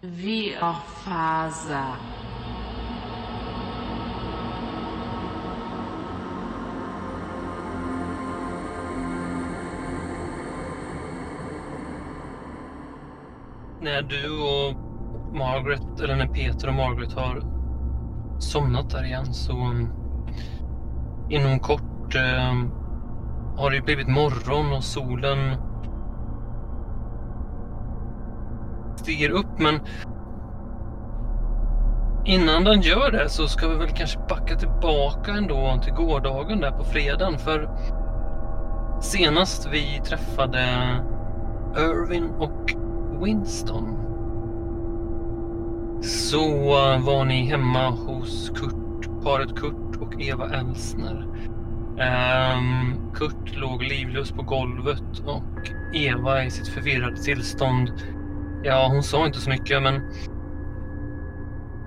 Viofaza. När du och Margaret, eller när Peter och Margaret har somnat där igen så mm, inom kort eh, har det blivit morgon och solen stiger upp men innan den gör det så ska vi väl kanske backa tillbaka ändå till gårdagen där på fredagen för senast vi träffade Irvin och Winston så var ni hemma hos Kurt, paret Kurt och Eva Elsner. Um, Kurt låg livlös på golvet och Eva i sitt förvirrade tillstånd. Ja, hon sa inte så mycket men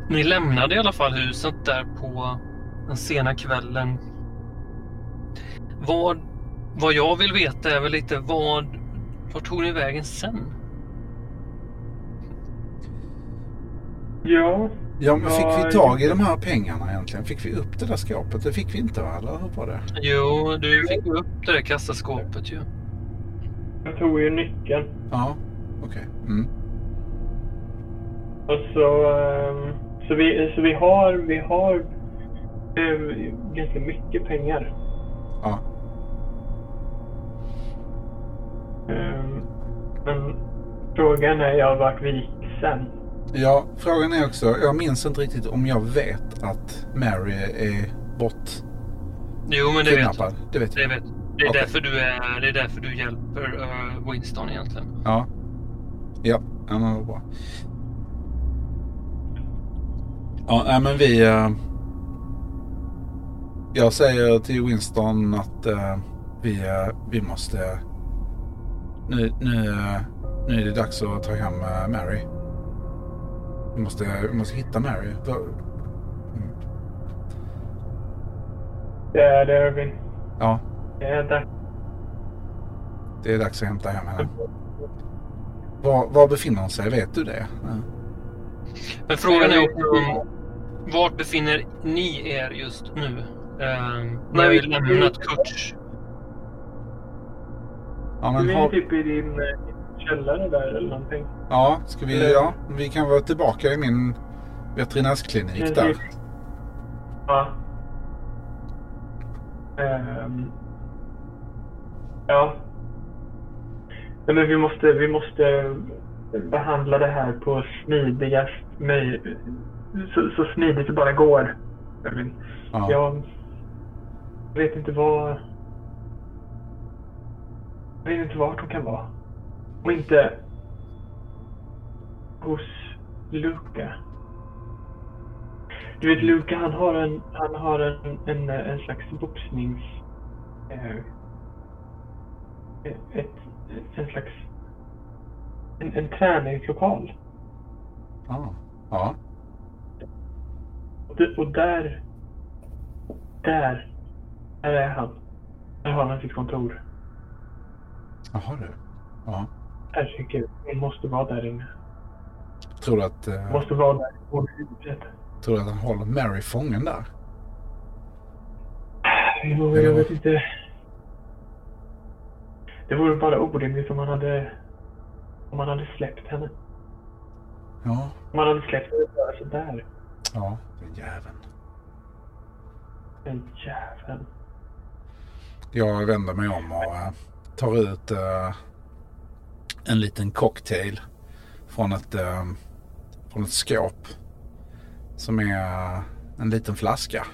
ni lämnade i alla fall huset där på den sena kvällen. Vad, vad jag vill veta är väl lite vad, vart tog ni vägen sen? Ja. Ja, men fick vi tag i de här pengarna egentligen? Fick vi upp det där skåpet? Det fick vi inte va? Eller hur var det? Jo, du fick upp det där kassaskåpet ju. Jag tog ju nyckeln. Ja, okej. Okay. Mm. Och så, um, så, vi, så vi har, vi har um, ganska mycket pengar. Ja. Um, men frågan är jag vart vi gick sen. Ja, frågan är också, jag minns inte riktigt om jag vet att Mary är bort Jo, men det vet jag. Det vet jag. Det, vet. det, är, okay. därför du är, det är därför du hjälper uh, Winston egentligen. Ja. Ja, ja men vad bra. Ja, nej, men vi... Uh, jag säger till Winston att uh, vi, uh, vi måste... Nu, nu, nu är det dags att ta hem Mary. Vi måste, vi måste hitta Mary. Mm. Det är det Irving. Ja. Det är dags. Det är dags att hämta hem henne. Var, var befinner hon sig? Vet du det? Ja. Men frågan är också vart befinner ni er just nu? Uh, när vi lämnat Kurts? Ja, men har... typ i din källare där eller någonting. Ja, ska vi, ja, vi kan vara tillbaka i min veterinärsklinik där. Ja. Um, ja. Nej, men vi måste, vi måste behandla det här på smidigast möj så, så smidigt det bara går. Ja. Jag vet inte vad... Jag vet inte vart hon kan vara. Och inte hos Luca. Du vet Luca han har en, han har en, en, en slags boxnings... Eh, ett, en slags... En, en träningslokal. Ah. Ja. Och, där... Där. Där är han. Där har han sitt kontor. Jaha du. Ja. Herregud, hon måste vara där inne. Tror du att... Uh, måste vara där i. Tror du att han håller Mary fången där? Jo, jag vet inte. Det vore bara orimligt om man hade... Om man hade släppt henne. Ja. Om man hade släppt henne bara sådär. Ja, den jäveln. Den jäveln. Jag vänder mig om och uh, tar ut uh, en liten cocktail från ett, uh, från ett skåp. Som är en liten flaska.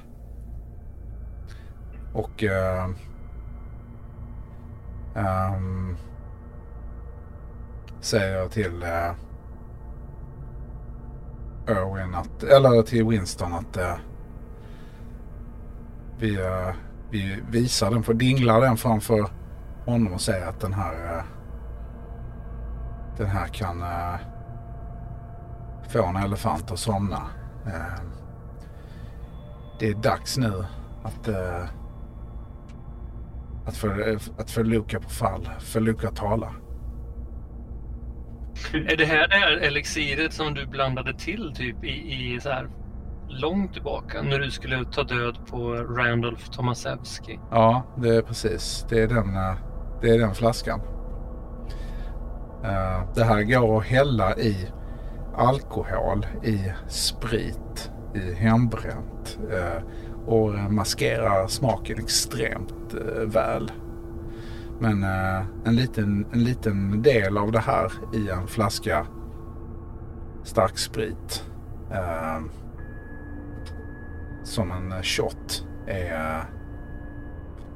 Och um, säger till Irwin att, eller till Winston att eh, vi, eh, vi visar den, för dinglar den framför honom och säger att den här eh, den här kan eh, få en elefant att somna. Eh, det är dags nu att, att, för, att få på fall, för Luca tala. Är det här det här elixiret som du blandade till typ i, i så här långt tillbaka när du skulle ta död på Randolph Tomasewski? Ja, det är precis. Det är den, eh, det är den flaskan. Eh, det här går att hälla i alkohol, i sprit, i hembränt eh, och maskerar smaken extremt väl. Men eh, en, liten, en liten del av det här i en flaska stark sprit eh, som en shot är,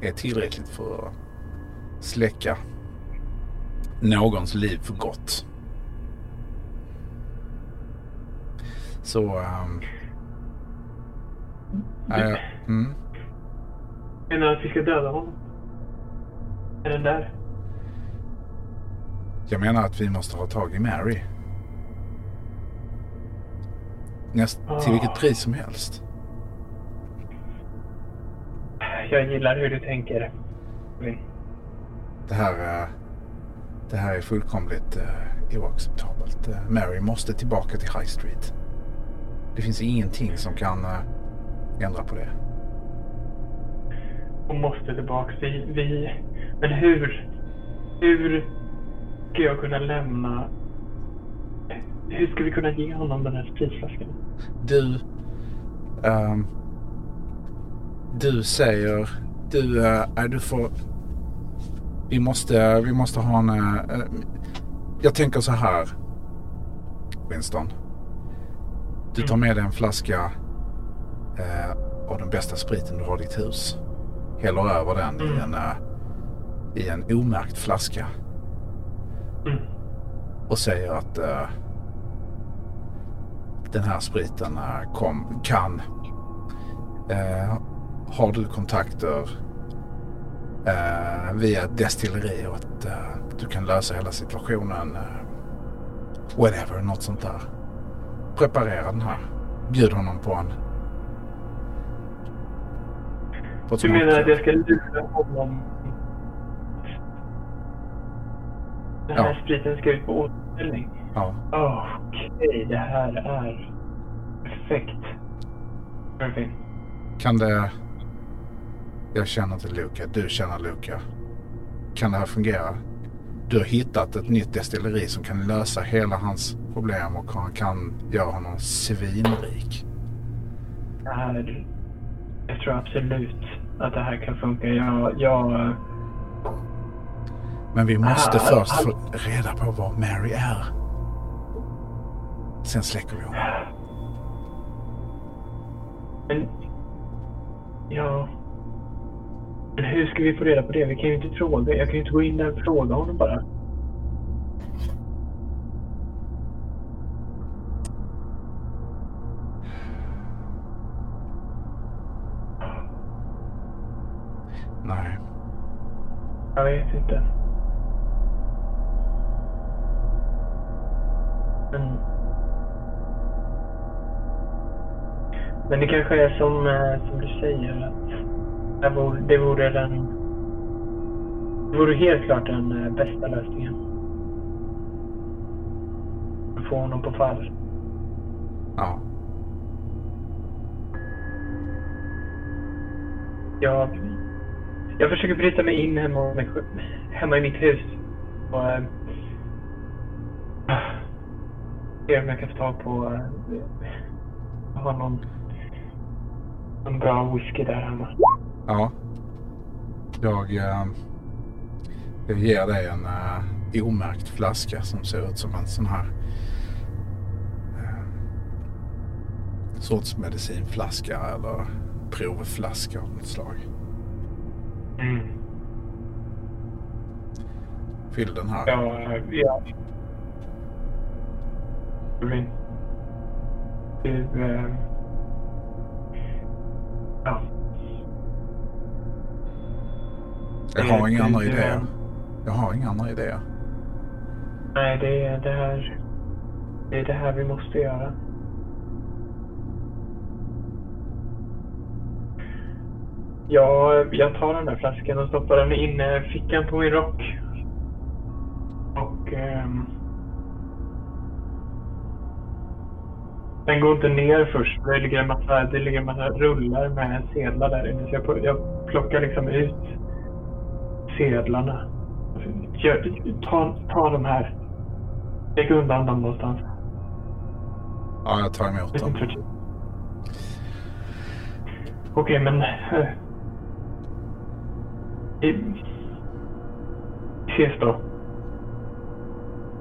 är tillräckligt för att släcka någons liv för gott. Så... Um, äh, mm, Menar du att vi ska döda honom? Är den där? jag menar att vi måste ha tag i Mary. Näst, till vilket pris som helst. Jag gillar hur du tänker. Det här, eh, det här är fullkomligt uh, oacceptabelt. Eh, Mary måste tillbaka till High Street. Det finns ingenting som kan eh, ändra på det. Hon måste tillbaks. Vi, vi... Men hur? Hur ska jag kunna lämna... Hur ska vi kunna ge honom den här spritflaskan? Du... ehm, du säger... Du, uh, är du får... Vi måste, vi måste ha en... eh, jag tänker så här. Winston. Du tar med dig en flaska eh, av den bästa spriten du har i ditt hus. Häller över den i en, eh, i en omärkt flaska. Mm. Och säger att eh, den här spriten eh, kom, kan... Eh, har du kontakter via ett destilleri och att du kan lösa hela situationen. Whatever, något sånt där. Preparera den här. Bjud honom på en. Du menar att jag ska lura honom? Den här Ja. spriten ska ut på återställning? Ja. Okej, det här är perfekt. Perfekt. Kan det... Jag känner inte Luca. Du känner Luca. Kan det här fungera? Du har hittat ett nytt destilleri som kan lösa hela hans problem och han kan göra honom svinrik. Det här... Jag tror absolut att det här kan funka. Jag... jag Men vi måste Ah, först ah. få reda på var Mary är. Sen släcker vi honom. men... Ja... Men hur ska vi få reda på det? Vi kan ju inte fråga. Jag kan ju inte gå in där och fråga honom bara. Nej. Jag vet inte. Men... Men det kanske är som, eh, som du säger att det vore, det vore den... Det vore helt klart den eh, bästa lösningen. Att Få honom på fall. Ja. Jag, jag försöker bryta mig in hemma, hemma i mitt hus. Och, äh, se om jag kan få tag på... Jag har någon, någon bra whisky där hemma. Ja. Jag, eh, jag ger dig en eh, omärkt flaska som ser ut som en sån här eh, sorts medicinflaska eller provflaska av något slag. Mm. Fyll den här. Ja, ja. Rin. Du... Äh, ja. Jag har inga andra idéer. Jag har inga andra idéer. Nej, det är det här... Det är det här vi måste göra. Ja, jag tar den där flaskan och stoppar den inne i fickan på min rock. Och... ehm, Den går inte ner först. Det ligger en massa, det ligger en massa rullar med sedlar där inne. Så jag, jag plockar liksom ut sedlarna. Gör, ta, ta de här. Lägg undan dem någonstans. Ja, jag tar emot dem. Okej, men... Äh, vi ses då.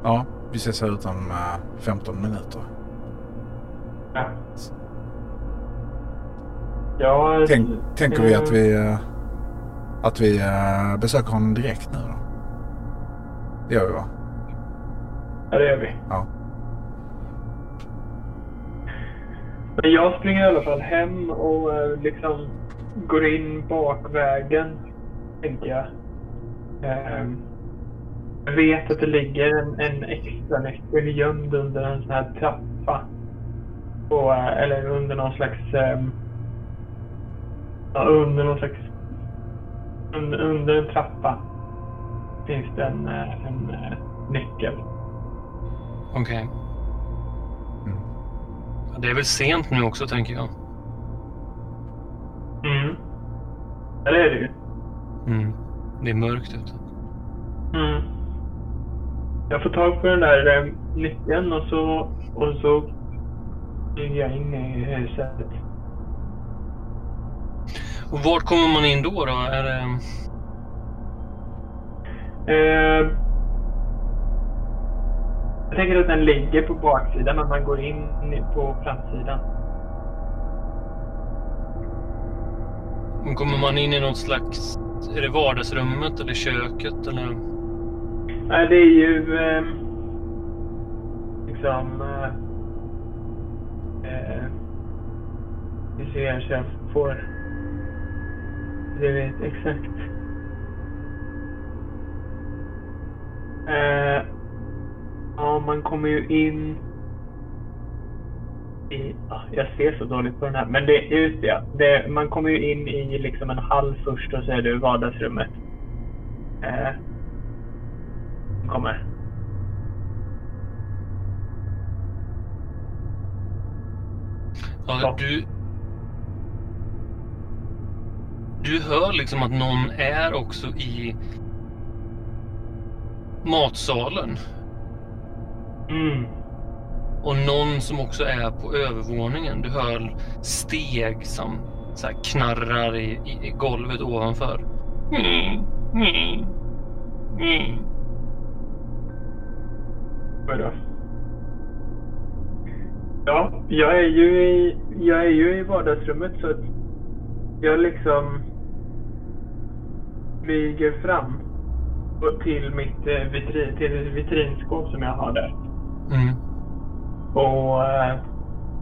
Ja, vi ses här utom äh, 15 minuter. Ja. Ja, Tänk, tänker vi att eh, vi, äh, att vi äh, besöker honom direkt nu då? Det gör vi va? Ja, det gör vi. Ja. Men jag springer i alla fall hem och eh, liksom går in bakvägen, tänker jag. Ehm, Jag vet att det ligger en, en extra nyckel gömd under en sån här trappa. Och, eh, eller under någon slags... ehm, Ja, under någon slags... un- Under en trappa finns det en, eh, en eh, nyckel. Okej. Mm. Ja, Det är väl sent nu också, tänker jag. Mm. Ja, det är det ju. Mm. Det är mörkt ute. Mm. Jag får tag på den där eh, nyckeln och så, och så jag in i huset. Och vart kommer man in då? då? Är det... Eh, jag tänker att den ligger på baksidan men man går in på framsidan. Kommer man in i något slags... Är det vardagsrummet eller köket eller? Nej, det är ju eh, liksom... Eh, vi ser så jag får... Det vet exakt. Eh, ja, man kommer ju in i... Jag ser så dåligt på den här. Men det, just det, ja. det, man kommer ju in i liksom en hall först och så är det vardagsrummet. Eh, kommer. Ja, du... Du hör liksom att någon är också i matsalen. Mm. Och någon som också är på övervåningen. Du hör steg som så knarrar i, i, i golvet ovanför. Mm, mm, mm. Oj då. Ja, jag är ju i, jag är ju i vardagsrummet så att jag liksom flyger fram och till mitt eh, vitrin, till vitrinskåp som jag har där. Mm. Och eh,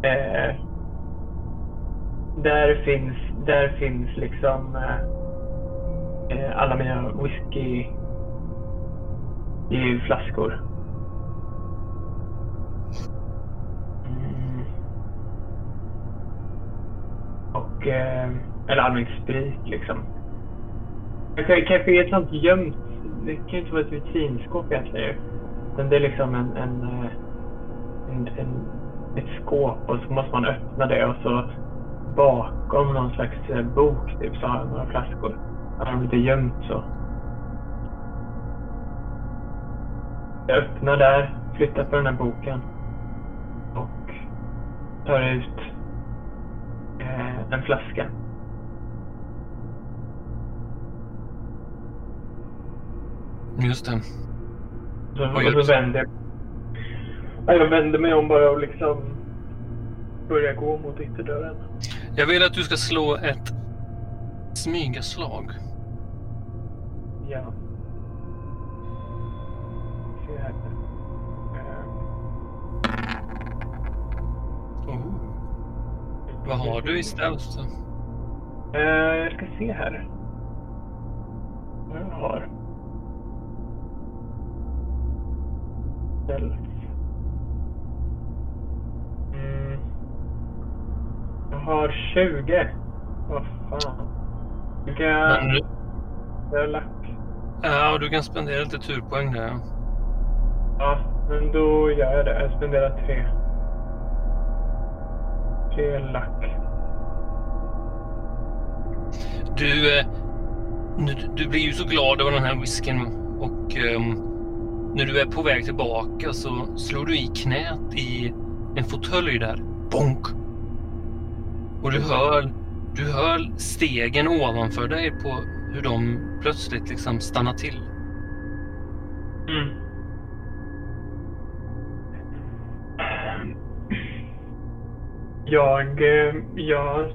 eh, där finns, där finns liksom eh, eh, alla mina whisky i flaskor. Och, eh, eller all min sprit liksom. Kanske, kanske ett sånt gömt, det kan ju inte vara ett vitrinskåp egentligen ju. Det är liksom en, en, eh, en, en, ett skåp och så måste man öppna det och så bakom någon slags eh, bok typ så har jag några flaskor. Jag har dem lite gömt så. Jag öppnar där, flyttar på den här boken och tar ut en flaska. Just det. Så, Vad gör vänder ja, jag vänder mig om bara och liksom börjar gå mot ytterdörren. Jag vill att du ska slå ett smygaslag. Ja. Vad har du i stealth då? Eh, jag ska se här. Vad jag har. Stealth. Mm. Jag har 20. Vad fan. Vilka Men, du- jag har lack. ja, du kan spendera lite turpoäng där. ja. Ja, men då gör jag det. Jag spenderar tre. Elak. Du, eh, du blir ju så glad över den här whisken och ehm, när du är på väg tillbaka så slår du i knät i en fåtölj där. Bonk! Och du hör, du hör stegen ovanför dig på hur de plötsligt liksom stannar till. Mm. Jag, eh, jag,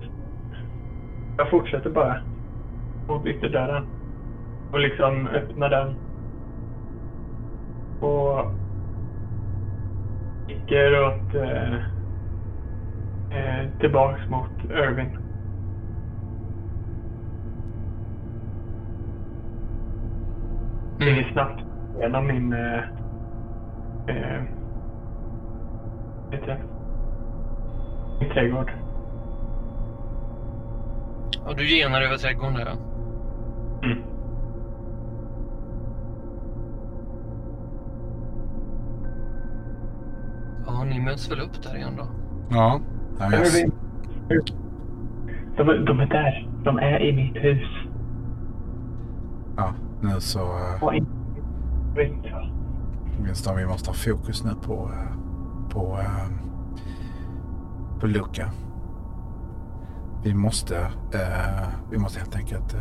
jag fortsätter bara mot ytterdörren och liksom öppnar den. Och sticker åt eh, eh, tillbaks mot Irving. springer snabbt genom min... Eh, eh, trädgård. Ja, du genar över trädgården där. ja. Mm. Ja, ni möts väl upp där igen då? Ja. ja. De, är- de är där. De är i mitt hus. ja, nu så... eh, Och. Winston, vi måste ha fokus nu på, eh, på, eh, på Luca. Vi måste, eh, vi måste helt enkelt... eh,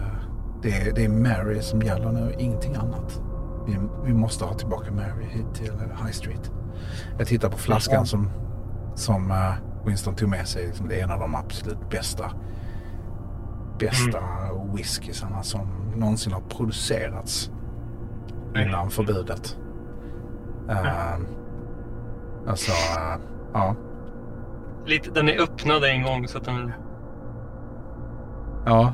Det är, det är Mary som gäller nu, ingenting annat. Vi, vi måste ha tillbaka Mary hit till eh, High Street. Jag tittar på flaskan som, som eh, Winston tog med sig. Liksom det är en av de absolut bästa, bästa whiskysarna som någonsin har producerats innan förbudet. Uh, alltså, eh, ja. Lite, den är öppnad en gång så att den... Ja.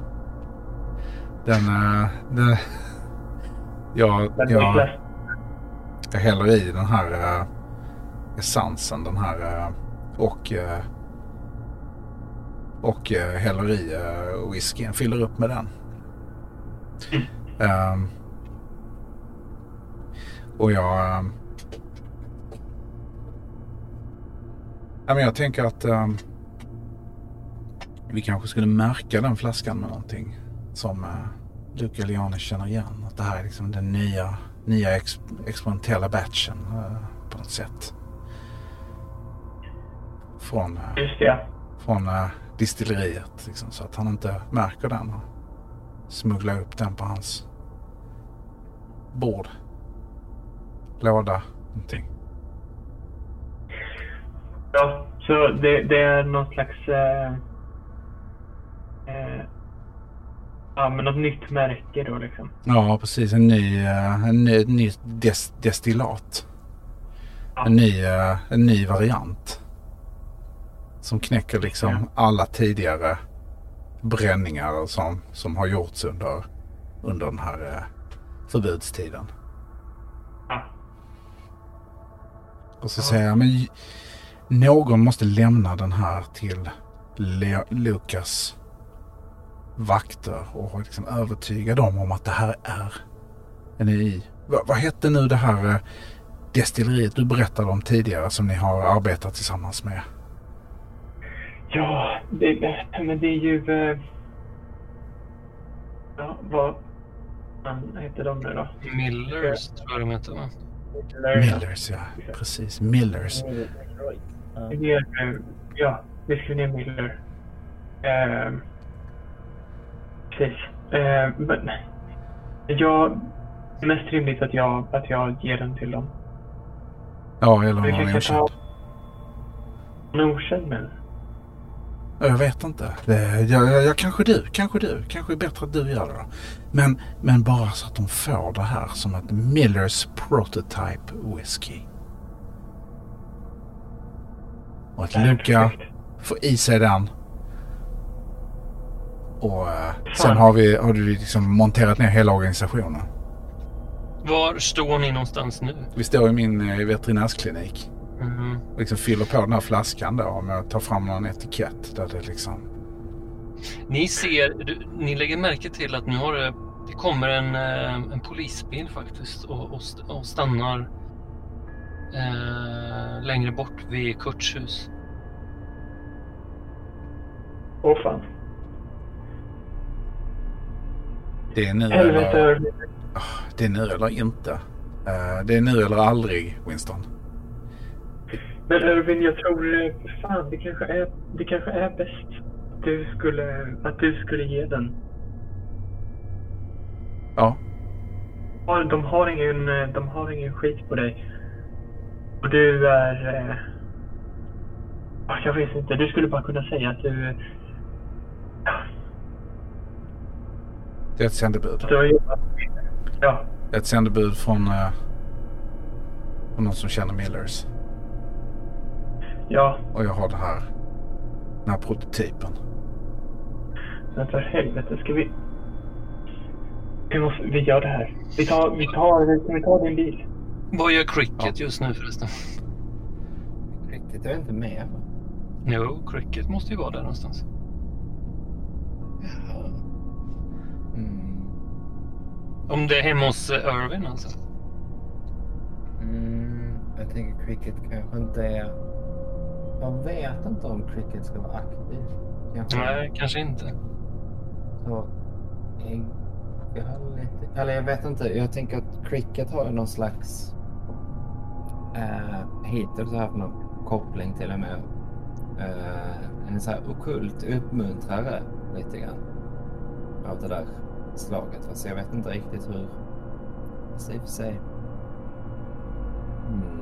Den... Uh, den jag, Men jag, jag häller i den här uh, essensen. Den här eh, och eh, och eh, häller i whiskyn. Fyller upp med den. Ehm, och jag... ehm, ja, men jag tänker att ehm, vi kanske skulle märka den flaskan med någonting som uh, Luca Liane känner igen. Att det här är liksom den nya, nya ex, experimentella batchen eh, på något sätt. Från, eh, just det. från eh, distilleriet. Liksom, så att han inte märker den och smugglar upp den på hans bord. Låda, någonting. Ja, så det, det är någon slags... Eh, eh, ja, men något nytt märke då liksom. Ja, precis. En ny, eh, en ny, ny des, destillat. Ja. En ny, eh, en ny variant. Som knäcker liksom Ja. alla tidigare bränningar som, som har gjorts under, under den här eh, förbudstiden. Ja. Och så säger jag, men någon måste lämna den här till Le- Lukas vakter och liksom övertyga dem om att det här är en i. Va, vad hette nu det här eh, destilleriet du berättade om tidigare som ni har arbetat tillsammans med? Ja, det, men det är ju... Eh, ja, vad fan heter de nu då? Millers tror jag de heter va? Millers, ja. Precis, Millers. Det är, ja, Whiskey Miller. Eh, precis. Eh, men jag... Det är mest rimligt att jag, att jag ger den till dem. Ja, eller någon kanske tar... okänd. Någon okänd men. Jag vet inte. Det, jag, jag, jag, kanske du, kanske du. Kanske är bättre att du gör det då. Men, men bara så att de får det här som ett Millers Prototype Whisky. Och att Luca får i sig den. Och eh, sen har, vi, har du liksom monterat ner hela organisationen. Var står ni någonstans nu? Vi står i min eh, veterinärsklinik. Mhm. Och liksom fyller på den här flaskan då med att ta fram någon etikett där det liksom... Ni ser, du, ni lägger märke till att nu har det, det kommer en, eh, en polisbil faktiskt och, och, och stannar eh, längre bort vid Kurts hus. Åh fan. Det är nu Helvete eller, det är nu eller inte. Eh, det är nu eller aldrig, Winston. Men Irvin, jag tror eh, fan det kanske är, det kanske är bäst att du skulle, att du skulle ge den. Ja, Ja, De har ingen, eh, de har ingen skit på dig. Och du är... Eh, ja, jag vet inte, du skulle bara kunna säga att du... Ja, det är ett sändebud. att du har jobbat. Ja, Ett sändebud från, eh, från någon som känner Millers. ja. Och jag har det här. Den här prototypen. Men för helvete, ska vi... Vi, måste, vi gör det här. Vi tar, vi tar, vi ta din bil? Vad gör Cricket just nu förresten? Jag är inte med. va? Jo, Cricket måste ju vara där någonstans. Jaha. Mm. Om det är hemma hos eh, Irvin alltså. Mm. Jag tänker cricket kanske inte är... Jag vet inte om cricket ska vara aktiv. Kanske Nej, kanske inte. så ägga lite. Eller jag vet inte. Jag tänker att cricket har någon slags... Uh, hittills haft någon koppling till och med. Uh, en så här okult uppmuntrare lite grann. Av det där slaget. Fast jag vet inte riktigt hur... Fast i och för sig. Mm.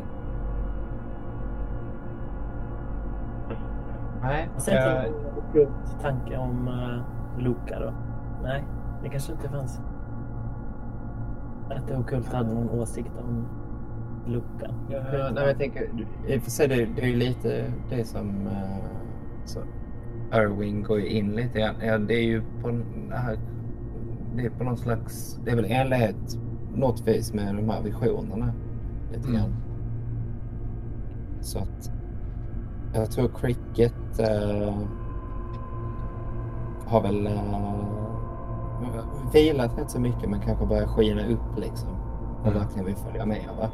Nej, Sen jag, tänkte jag klok tanke om uh, Luca då. Nej, det kanske inte fanns. Att det okult hade någon åsikt om Luca. Ja, nej, men jag tänker, i och för sig det, det är ju lite det som uh, så, Irwin går ju in lite grann. Ja, det är ju på här, det är på någon slags, det är väl enlighet något vis med de här visionerna lite Mm. grann. Så att jag tror cricket uh, har väl uh, vilat rätt så mycket men kanske börjar skina upp liksom. Och Mm. verkligen vill följa med va.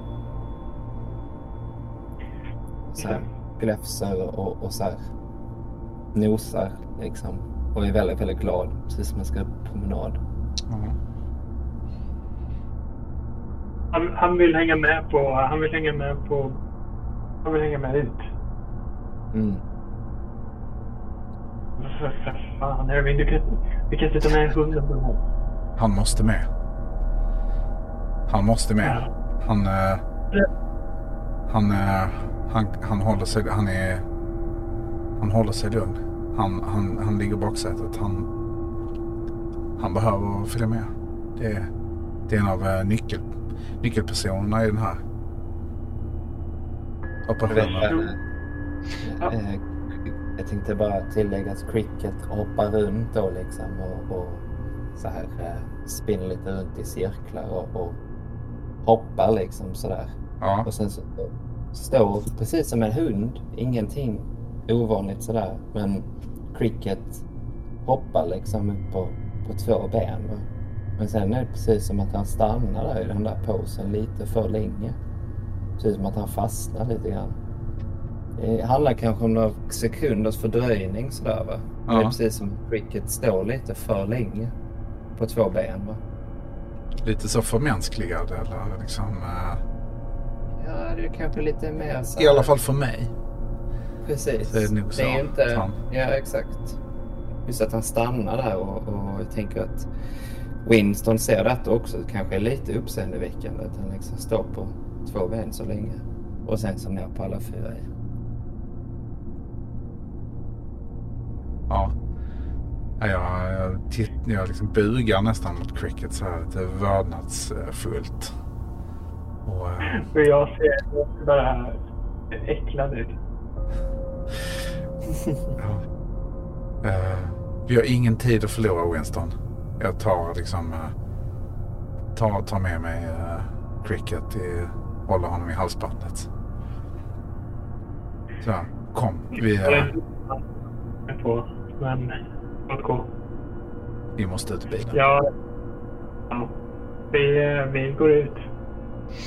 Så här, gläfser och, och så här, nosar liksom. Och är väldigt, väldigt glad. Precis som man ska på promenad. Ja. Han, han vill hänga med på... Han vill hänga med på... Han vill hänga med ut. Mm. För, för fan Irvin, du kan, du kan inte ta med hunden på den här. Han måste med. Han måste med. Han... eh, han, eh, han, han håller sig... Han är... Han håller sig lugn. Han, han, han ligger i baksätet. Han... Han behöver följa med. Det är, det är en av eh, nyckel, nyckelpersonerna i den här operationen. Ja. Eh, Jag tänkte bara tillägga att cricket hoppar runt då liksom och, och så här eh, spinner lite runt i cirklar och, och hoppar liksom sådär. Ja, Och sen så står precis som en hund, ingenting ovanligt sådär. Men cricket hoppar liksom upp på, på två ben. Va? Men sen är det precis som att han stannar där i den där posen lite för länge. Precis som att han fastnar lite grann. Det handlar kanske om några sekunders fördröjning sådär va. Men Det är Ja. precis som att cricket står lite för länge på två ben va. lite så förmänskligad eller liksom... eh, Ja, det är kanske lite mer så I alla fall för mig. Precis. Det är nog så Det är inte... han- Ja, exakt. Just att han stannar där och, och jag tänker att Winston ser detta också. Det kanske är lite uppseendeväckande att han liksom står på två ben så länge. Och sen så ner på alla fyra. igen. Ja. Ja, Jag, jag, titt, jag liksom bugar nästan mot cricket så här lite vördnadsfullt. Och, eh, Och jag ser bara äcklad ut. ja. Eh, vi har ingen tid att förlora Winston. Jag tar liksom eh, tar, tar med mig eh, cricket i, håller honom i halsbandet. Så, kom. Vi, är på, men låt gå. vi måste ut i bilen. Ja, ja. Vi, vi går ut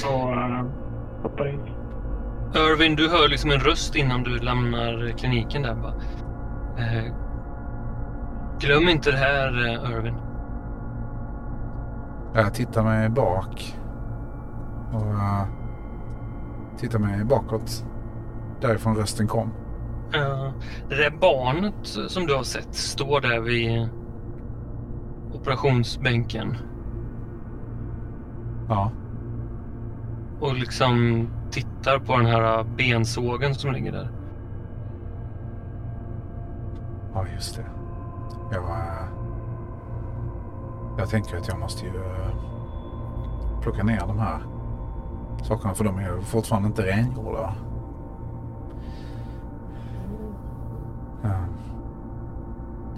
och uh, hoppar in. Irvin, du hör liksom en röst innan du lämnar kliniken där bara. Eh, Glöm inte det här, eh, Irvin. Jag tittar mig bak. Och uh, tittar mig bakåt. Därifrån rösten kom. Uh, det där barnet som du har sett står där vid operationsbänken Ja. Och liksom tittar på den här bensågen som ligger där. Ja, just det. Jag, uh, jag tänker att jag måste ju uh, plocka ner de här sakerna för de är ju fortfarande inte rengjorda. Ja.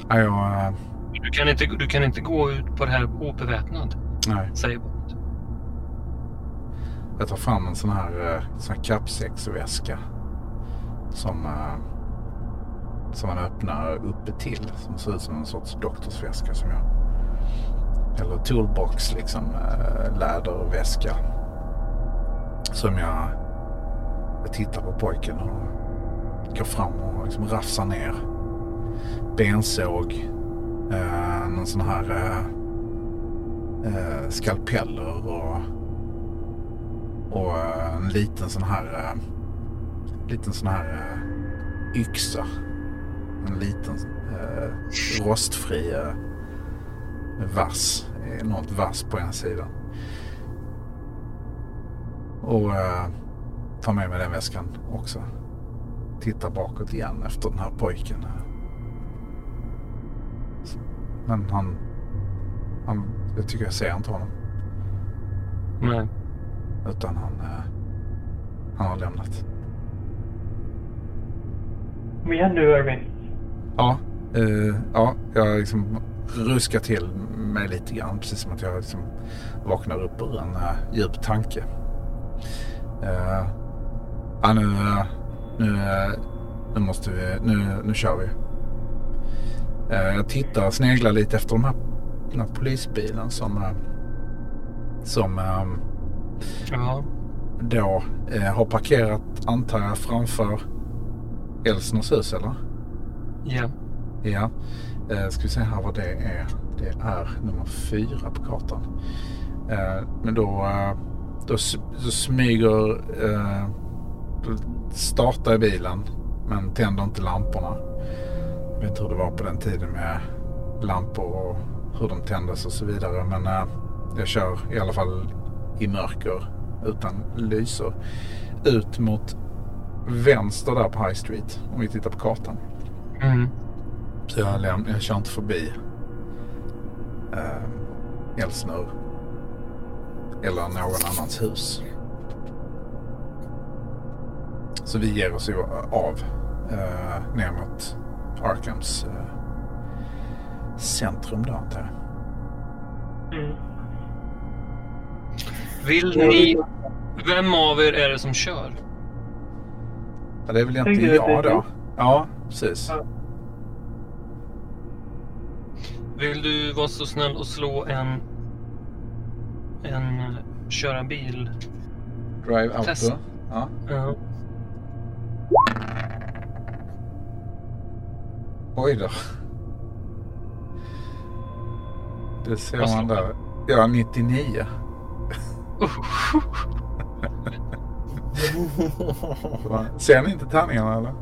Ja, jag... Du kan inte, du kan inte gå ut på det här obeväpnad, nej. säger. Jag tar fram en sån här, eh, sån här kappsäcksväska. Som, eh, som man öppnar uppe till. Som ser ut som en sorts doktorsväska som jag... Eller toolbox liksom. Eh, läderväska. Som jag, jag tittar på pojken och går fram och liksom rafsar ner. Bensåg. Eh, någon sån här eh, skalpeller och och eh, en liten sån här eh, liten sån här eh, yxa. En liten eh, rostfri eh, vass. Enormt vass på en sida. Och eh, tar med mig den väskan också. Tittar bakåt igen efter den här pojken. Men han, han jag tycker jag ser inte honom. Nej. Utan han, eh, han har lämnat. Kom igen nu Irving. Ja, eh, ja jag liksom ruskar till mig lite grann. Precis som att jag liksom vaknar upp ur en uh, djup tanke. Uh, ja, nu, uh, nu, uh, nu måste vi, nu, nu kör vi. Uh, jag tittar och sneglar lite efter de här, den här polisbilen som, som um, Ja. då eh, har parkerat, antar jag, framför Elsners hus eller? Ja. Ja. Eh, ska vi se här vad det är. Det är nummer fyra på kartan. Eh, men då, eh, då, då smyger, eh, då startar jag bilen men tänder inte lamporna. Jag vet inte hur det var på den tiden med lampor och hur de tändes och så vidare. Men eh, jag kör i alla fall i mörker utan lyser ut mot vänster där på High Street om vi tittar på kartan. Mm. Så jag, läm- jag kör inte förbi eh, Elsnör eller någon annans hus. Så vi ger oss ju av eh, ner mot Arkhams eh, centrum då antar jag. Mm. Vill ni... Vem av er är det som kör? Ja, det är väl egentligen jag då. Ja, precis. Vill du vara så snäll och slå en... En... Köra bil? Drive Auto. Test. Ja. Ja. Oj då. Det ser man där. Ja, 99. Ser ni inte tärningarna eller?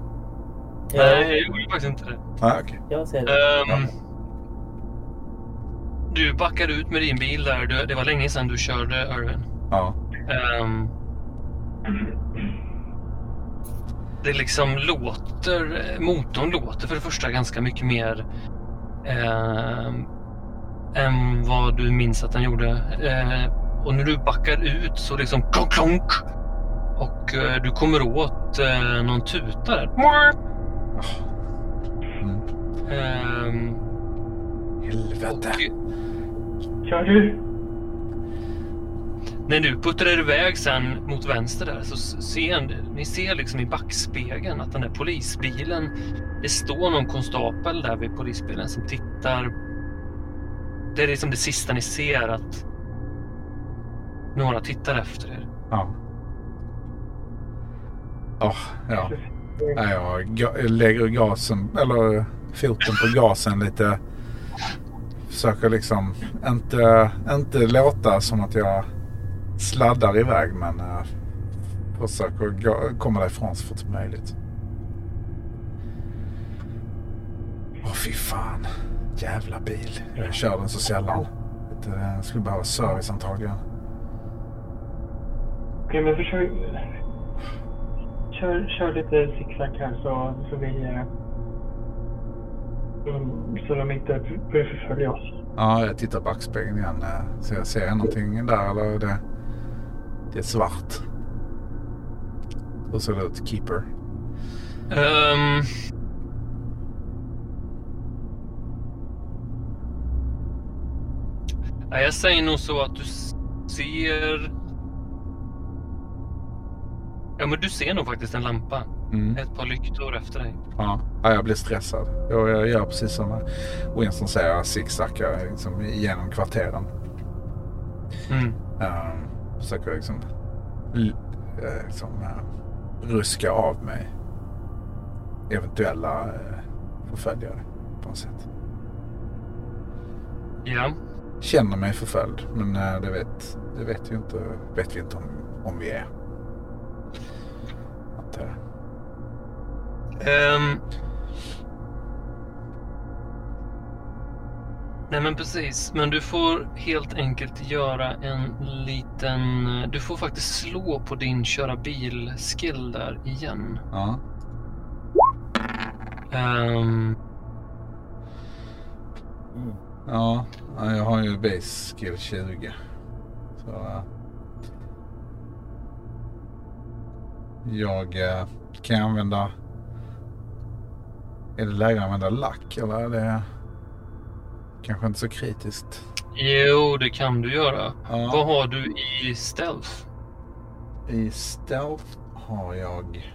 Nej, jag gjorde faktiskt inte det. Nej, okej. Jag ser det. Ehm, du backade ut med din bil där. Du, det var länge sedan du körde, Irvin. Ja. Ehm, det liksom låter, motorn låter för det första ganska mycket mer ehm, än vad du minns att den gjorde. Eh, och när du backar ut så liksom klonk klonk och eh, du kommer åt eh, någon tuta där. Mm. Ehm, Helvete. och Kör du? När du puttrar iväg sen mot vänster där så ser ni ser liksom i backspegeln att den där polisbilen, det står någon konstapel där vid polisbilen som tittar. Det är liksom det sista ni ser att några tittar efter er. Ja. Oh, ja. Nej, jag, lägger gasen, eller foten på gasen lite försöker liksom inte, inte låta som att jag sladdar iväg men uh, försöker gå, komma därifrån så fort som möjligt. Åh fy fan. Jävla bil. Jag kör den så sällan. Jag skulle behöva service antagligen. Okej, men försök... Kör, kör lite zigzag här så, så vi... eh, mm, Så de inte börjar förfölja oss. Ja, jag tittar i backspegeln igen. eh, Så jag ser någonting där eller är det, det är svart. Hur ser det ut? Keeper. Nej, jag säger nog så att du ser... Ja, men du ser nog faktiskt en lampa. Mm. Ett par lyktor efter dig. Ja. ja, jag blir stressad. Jag, jag gör precis som Winston säger. Jag zigzaggar liksom genom kvarteren. Mm. Um, försöker liksom, eh, liksom uh, ruska av mig eventuella uh, förföljare på något sätt. Ja. Känner mig förföljd men uh, det, vet, det vet, ju inte, vet vi inte om, om vi är. Jag. Ehm. Nej men precis, men du får helt enkelt göra en liten... Du får faktiskt slå på din köra bil-skill där igen. Ja. Mm. Ja, ja, jag har ju base skill 20. Så, jag eh, kan jag använda... Är det läge att använda lack eller är det kanske inte så kritiskt? jo, det kan du göra. Ja. Vad har du i stealth? I stealth har jag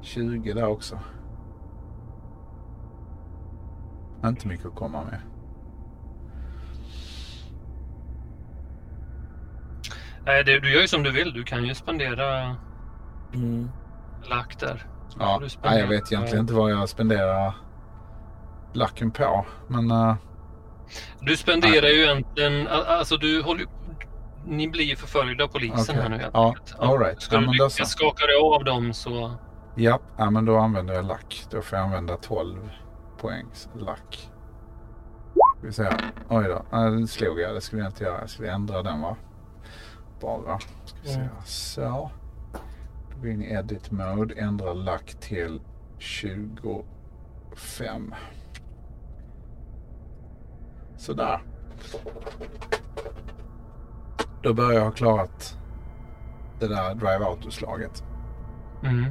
20 där också. Inte mycket att komma med. Nej, det, du gör ju som du vill. Du kan ju spendera Mm. lack där. Ja, Du spenderar- nej, jag vet egentligen inte vad jag spenderar lacken på. Men uh, Du spenderar ju egentligen... Alltså du håller Ni blir ju förföljda av polisen Okej. här nu helt Ja, enkelt. all right. Ska Ja, du lyckas så. skaka dig av dem så... ja, ja, men då använder jag lack. Då får jag använda 12 poängs lack. Ska vi se här. Oj då, ja, den slog jag. Det skulle jag inte göra. Jag skulle ändra den va. Bara. Ska Mm. Så. Då går vi in i edit mode. Ändra lack till 25. Sådär. Då börjar jag ha klarat det där drive out-slaget. Mm.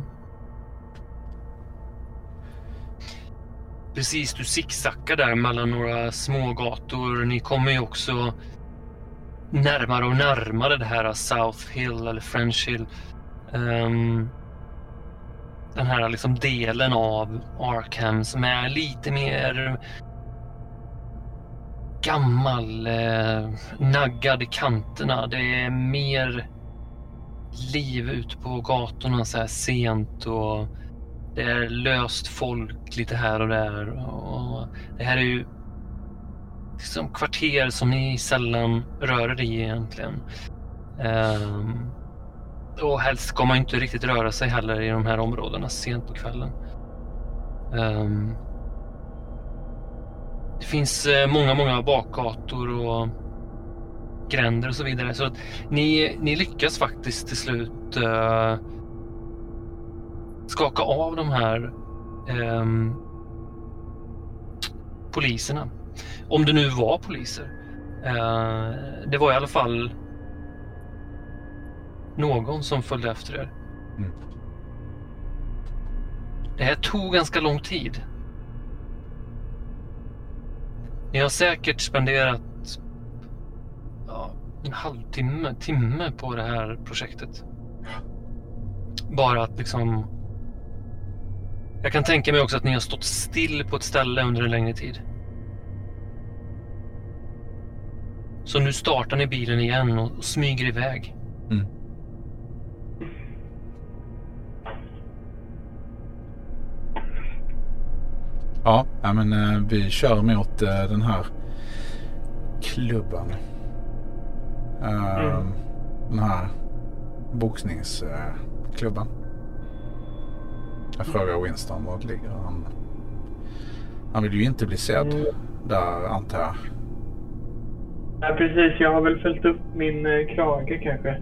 Precis, du zigzaggar där mellan några små gator. Ni kommer ju också närmare och närmare det här South Hill eller French Hill. Um, den här liksom delen av Arkham som är lite mer gammal, eh, naggad i kanterna. Det är mer liv ute på gatorna så här sent och det är löst folk lite här och där. Och det här är ju liksom kvarter som ni sällan rör er i egentligen. Um, och helst ska man inte riktigt röra sig heller i de här områdena sent på kvällen. Um, det finns eh, många, många bakgator och gränder och så vidare. Så att ni, ni lyckas faktiskt till slut uh, skaka av de här um, poliserna. Om det nu var poliser. Eh, det var i alla fall någon som följde efter er. Mm. Det här tog ganska lång tid. Ni har säkert spenderat ja, en halvtimme, timme på det här projektet. Bara att liksom... Jag kan tänka mig också att ni har stått still på ett ställe under en längre tid. Så nu startar ni bilen igen och smyger iväg. Mm. Ja, men eh, vi kör mot eh, den här klubben. Eh, Mm. Den här boxningsklubben. Jag frågar Winston var det ligger. Han, han vill ju inte bli sedd Mm. där antar jag. Ja, precis. Jag har väl följt upp min eh, krage kanske.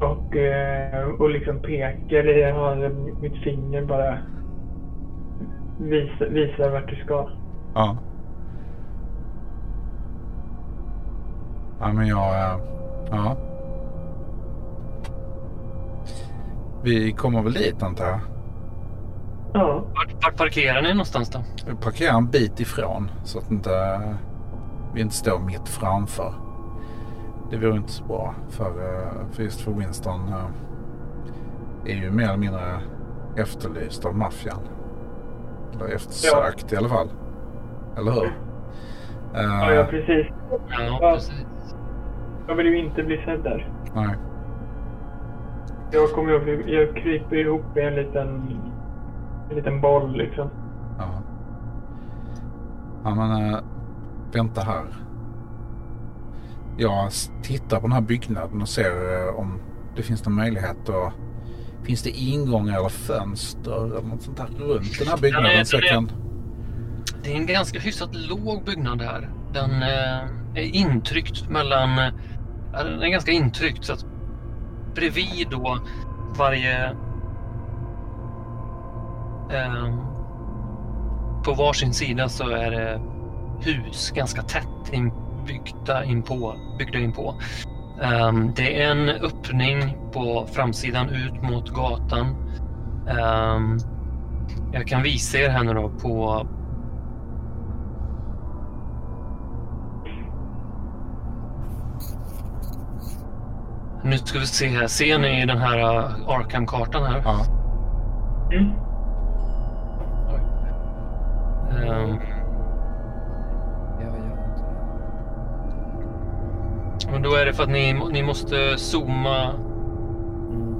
Och, eh, och liksom pekar, eller jag har mitt finger bara visar, visar vart du ska. Ja. Ja men jag... eh, Ja. Vi kommer väl dit antar jag. Ja, Vart, vart parkerar ni någonstans då? Vi parkerar en bit ifrån så att inte, vi inte står mitt framför. Det vore inte så bra för, eh, för just för Winston eh, är ju mer eller mindre efterlyst av maffian. Eller eftersökt i alla fall. Eller hur? ja, Eh, ja precis. Ja, Ja. precis. Jag vill ju inte bli sedd där. nej. Jag kommer att bli, jag kryper ihop i en liten, en liten boll liksom. Ja. Ja men vänta här. Jag tittar på den här byggnaden och ser eh, om det finns någon möjlighet att Finns det ingångar eller fönster eller något sånt där runt den här byggnaden? Ja, det- jag det- kan... Det är en ganska hyfsat låg byggnad här. Den eh, är intryckt mellan... eh, den är ganska intryckt så att bredvid då varje... Eh, på varsin sida så är det hus ganska tätt inbyggda inpå. Byggda inpå. Ehm, det är en öppning på framsidan ut mot gatan. Ehm, jag kan visa er här nu då på Nu ska vi se här. Ser ni den här uh, Arkham-kartan här? Ja. Mm. Ehm, och då är det för att ni, ni måste zooma Mm.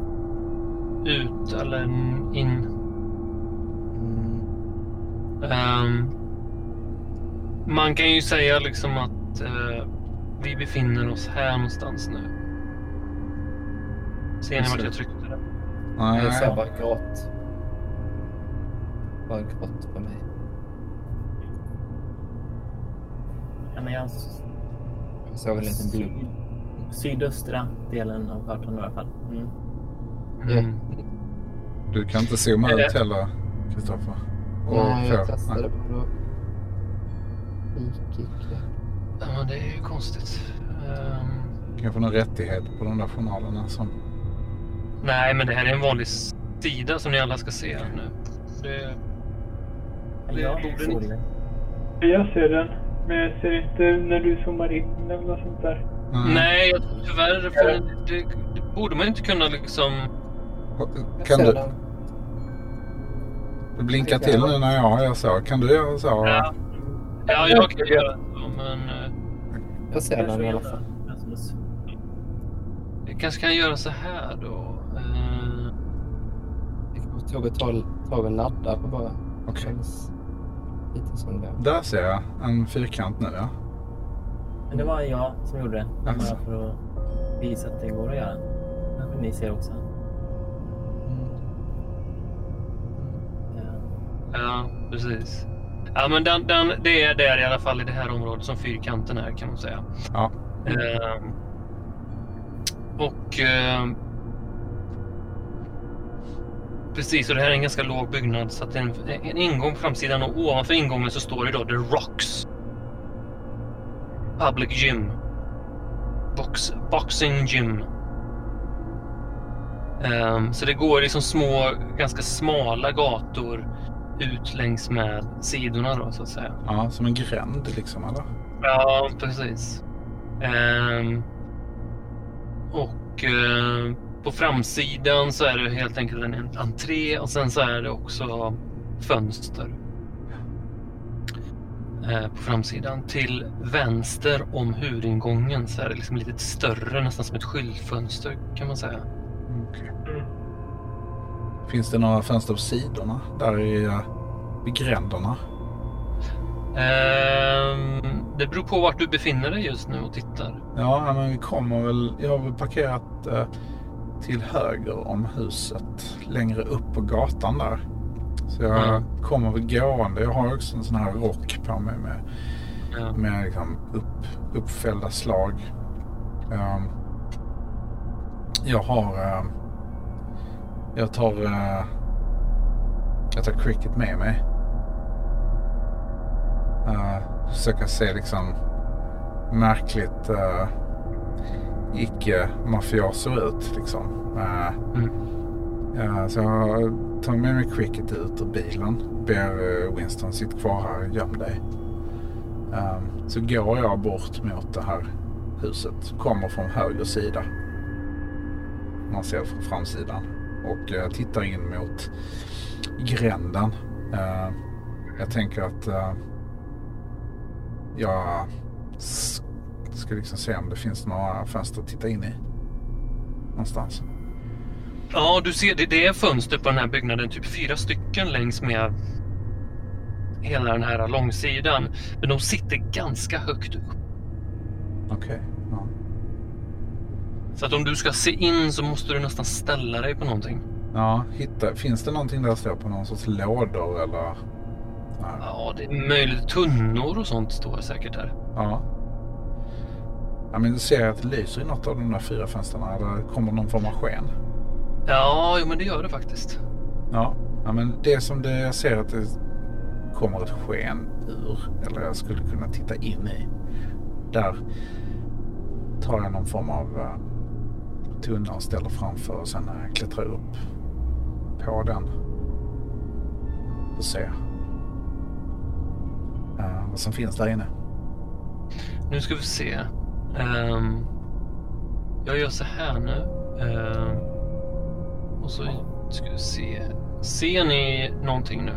ut eller in. Mm. Ehm, man kan ju säga liksom att eh, vi befinner oss här någonstans nu. Ser ni vart jag tryckte det? Nej, Jag ser bara grått. Bara grått på mig. Ja, men jag Jag såg en liten blod. sydöstra delen av kartan i alla fall. Mm. Mm. Du kan inte zooma det- ut heller, Kristoffer. Nej, jag testade nej. bara. Då gick inte. Ja, men det är ju konstigt. Ehm, Kan jag få någon rättighet på de där journalerna som... nej, men det här är en vanlig sida som ni alla ska se nu. Det, Det Jag borde ni- det. Jag ser den. Men jag ser inte när du zoomar in eller något sånt där. nej, tyvärr. För det, det borde man inte kunna liksom... Jag Kan du, du blinkar till nu när jag gör så. Kan du göra så? Ja, ja jag kan göra så, men eh, Jag ser Jag den i alla det. fall. Vi kanske kan göra så här då. Eh, Vi kanske tog ett tag, tag och ladda på bara. Okej. Känns lite som det. Där ser jag en fyrkant nu ja. Men det var jag som gjorde det. Bara Alltså. för att visa att det går att göra. Kanske ni ser också. Mm. Ja. ja, precis. Ja, men den, den, det är där i alla fall i det här området som fyrkanten är kan man säga. Ja. Ehm, och ehm, precis, och det här är en ganska låg byggnad så att det är en, en ingång på framsidan och ovanför ingången så står det då The Rocks Public Gym. Box, boxing Gym. Ehm, så det går liksom små, ganska smala gator ut längs med sidorna då så att säga. Ja, som en gränd liksom eller? Ja, precis. Ehm, och ehm, på framsidan så är det helt enkelt en en entré och sen så är det också fönster. Eh, på framsidan. Till vänster om huvudingången så är det liksom lite större, nästan som ett skyltfönster kan man säga. Mm. Finns det några fönster på sidorna? Där i, uh, vid gränderna? Ehm, det beror på vart du befinner dig just nu och tittar. Ja, men vi kommer väl... Jag har väl parkerat eh, till höger om huset. Längre upp på gatan där. Så jag Mm. kommer väl gående. Jag har också en sån här rock på mig med, Ja. med liksom upp, uppfällda slag. Ehm, jag har... eh, jag tar... eh, jag tar cricket med mig. Uh, försöka se liksom märkligt uh, icke-mafioso ut liksom. Eh, Mm. ja, så jag tar med mig cricket ut ur bilen. Ber eh, Winston sitta kvar här, göm dig. Ehm, så går jag bort mot det här huset. Kommer från höger sida. Man ser från framsidan. Och jag tittar in mot gränden. Eh, jag tänker att eh, jag ska liksom se om det finns några fönster att titta in i. Någonstans. Ja, du ser, det, det är fönster på den här byggnaden, typ fyra stycken längs med hela den här långsidan. Men de sitter ganska högt upp. Okej. Ja. Så att om du ska se in så måste du nästan ställa dig på någonting. ja hitta, finns det någonting där jag står på någon sorts lådor eller? Nej. Ja, det är möjligt. Tunnor och sånt står säkert där. Ja. Ja men ser att det lyser i något av de där fyra fönstren eller kommer någon form av sken? Ja, jo, men det gör det faktiskt. Ja. ja men det som det, jag ser att det kommer ett sken ur eller jag skulle kunna titta in i. Där tar jag någon form av uh, tunna och ställer framför och sen uh, klättrar jag upp på den. Och ser uh, vad som finns där inne. Nu ska vi se. Ehm, jag gör så här nu. Ehm, och så ska vi se. Ser ni någonting nu?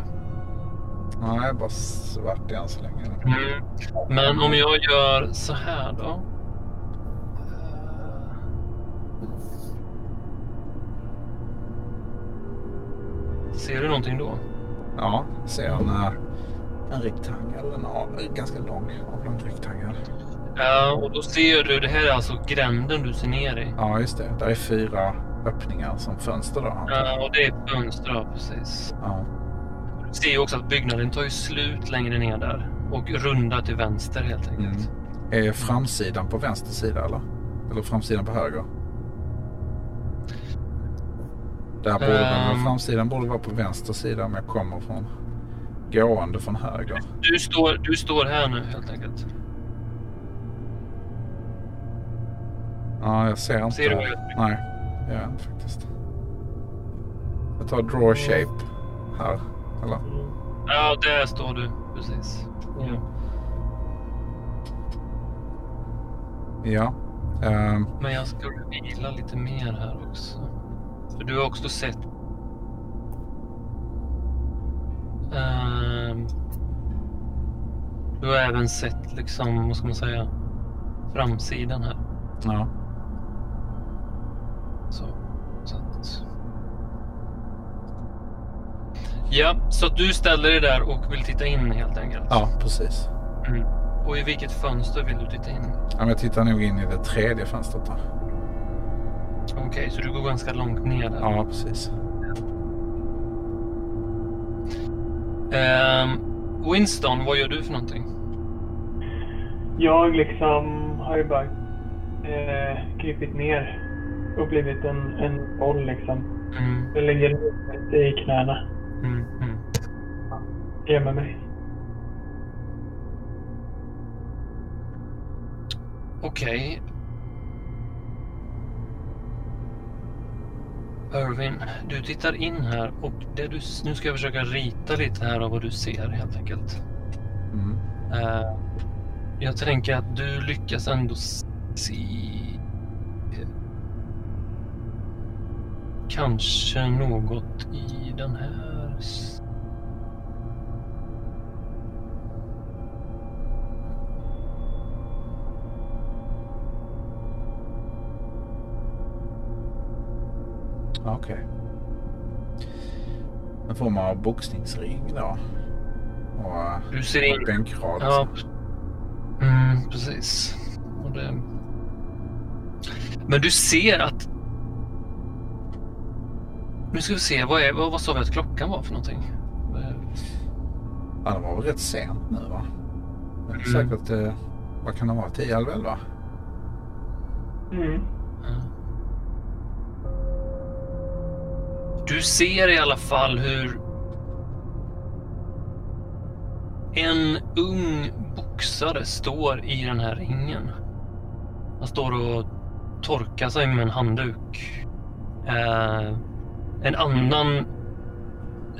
Nej, bara svart än så länge. Mm. Men om jag gör så här då. Ser du någonting då? Ja, ser en, en rektangel. En av, ganska lång avlång rektangel. Ja, och då ser du, det här är alltså gränden du ser ner i. Ja, just det. Där är fyra öppningar som fönster då. Ja, och det är fönster, ja, precis. Ja. Du ser ju också att byggnaden tar ju slut längre ner där. Och rundar till vänster helt enkelt. Mm. Är framsidan på vänster sida eller? Eller framsidan på höger? Där borde den, Ehm. framsidan borde vara på vänster sida om jag kommer från gående från höger. Du, står, du står här nu helt enkelt. Ja, jag ser inte. Ser du vad jag Nej, det gör jag inte faktiskt. Jag tar draw shape här. Eller? Ja, där står du. Precis. Ja. Ja. Ehm, Men jag ska vila lite mer här också. För du har också sett... Ehm, du har även sett liksom, vad ska man säga, framsidan här. ja. Ja, så att du ställer dig där och vill titta in helt enkelt. ja, precis. Mm. Och i vilket fönster vill du titta in? Ja, men jag tittar nog in i det tredje fönstret där. Okej, så du går ganska långt ner där. Ja, precis. Ehm, Winston, vad gör du för någonting? Jag liksom har ju bara eh, krypit ner och blivit en, en boll liksom. Mm, Jag lägger huvudet i knäna. Mm, mm. Gömmer mig. Okej. Irvin, du tittar in här och det du, nu ska jag försöka rita lite här av vad du ser helt enkelt. Mm. Eh, jag tänker att du lyckas ändå se kanske något i den här. Okej. En form av boxningsring då. Och Du ser in... bänkrad. Ja. Mm, precis. Och det... Men du ser att... Nu ska vi se, vad, är, vad, vad sa vi att klockan var för någonting? Ja, det var väl rätt sent nu va? Det är Mm. säkert, eh, vad kan det vara, 10, 11, 11? Mm. Du ser i alla fall hur en ung boxare står i den här ringen. Han står och torkar sig med en handduk. Eh, en annan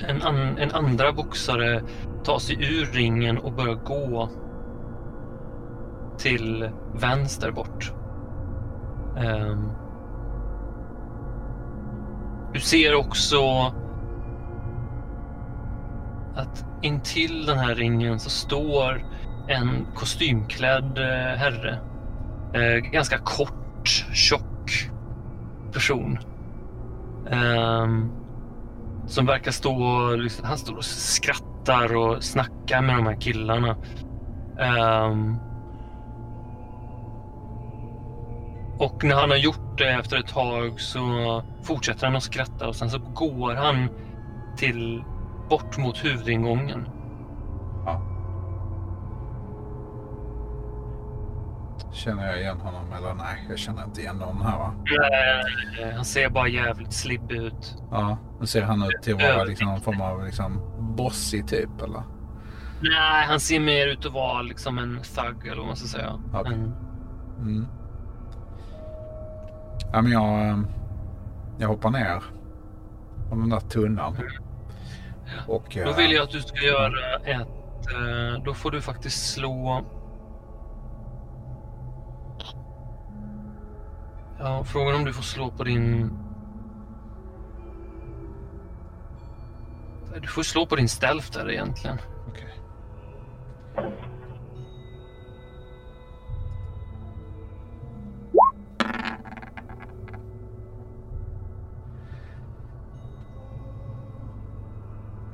en, an, en andra boxare tar sig ur ringen och börjar gå till vänster bort. Um, du ser också att intill den här ringen så står en kostymklädd eh, herre. Uh, ganska kort, tjock person. Um, som verkar stå och liksom, han står och skrattar och snackar med de här killarna. Um, och när han har gjort det efter ett tag så fortsätter han att skratta och sen så går han till bort mot huvudingången. Känner jag igen honom eller nej? Jag känner inte igen någon här va? Eh, Han ser bara jävligt slibbig ut. Ja, nu ser han ut till att vara liksom någon form av liksom bossig typ eller? Nej, han ser mer ut att vara liksom en thug eller vad man ska säga. Okej. En, Mm. Ja, men jag, eh, jag hoppar ner från den där tunnan. Och, Då eh, vill jag att du ska göra ett... eh, Då får du faktiskt slå... Ja, frågan om du får slå på din... Du får slå på din stealth där egentligen. okej.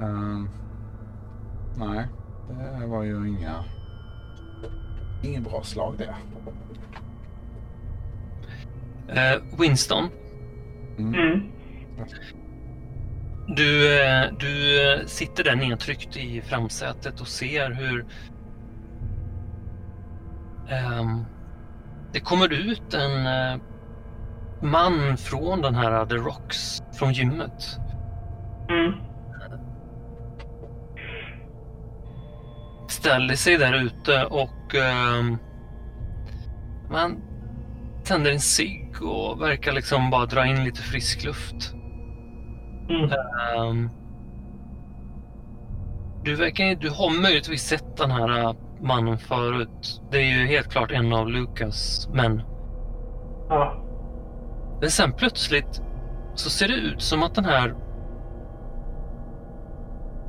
Ehm, nej, det var ju inga... Ingen bra slag det. Eh, Winston, Mm. du, eh, du eh, sitter där nedtryckt i framsätet och ser hur ehm, det kommer ut en eh, man från den här The Rocks, från gymmet. Mm. ställer sig där ute och ehm, man tänder en cigg och verkar liksom bara dra in lite frisk luft. Mm. Ehm, du, verkar, du har möjligtvis sett den här äh, mannen förut. Det är ju helt klart en av Lukas män. Ja. Men sen plötsligt så ser det ut som att den här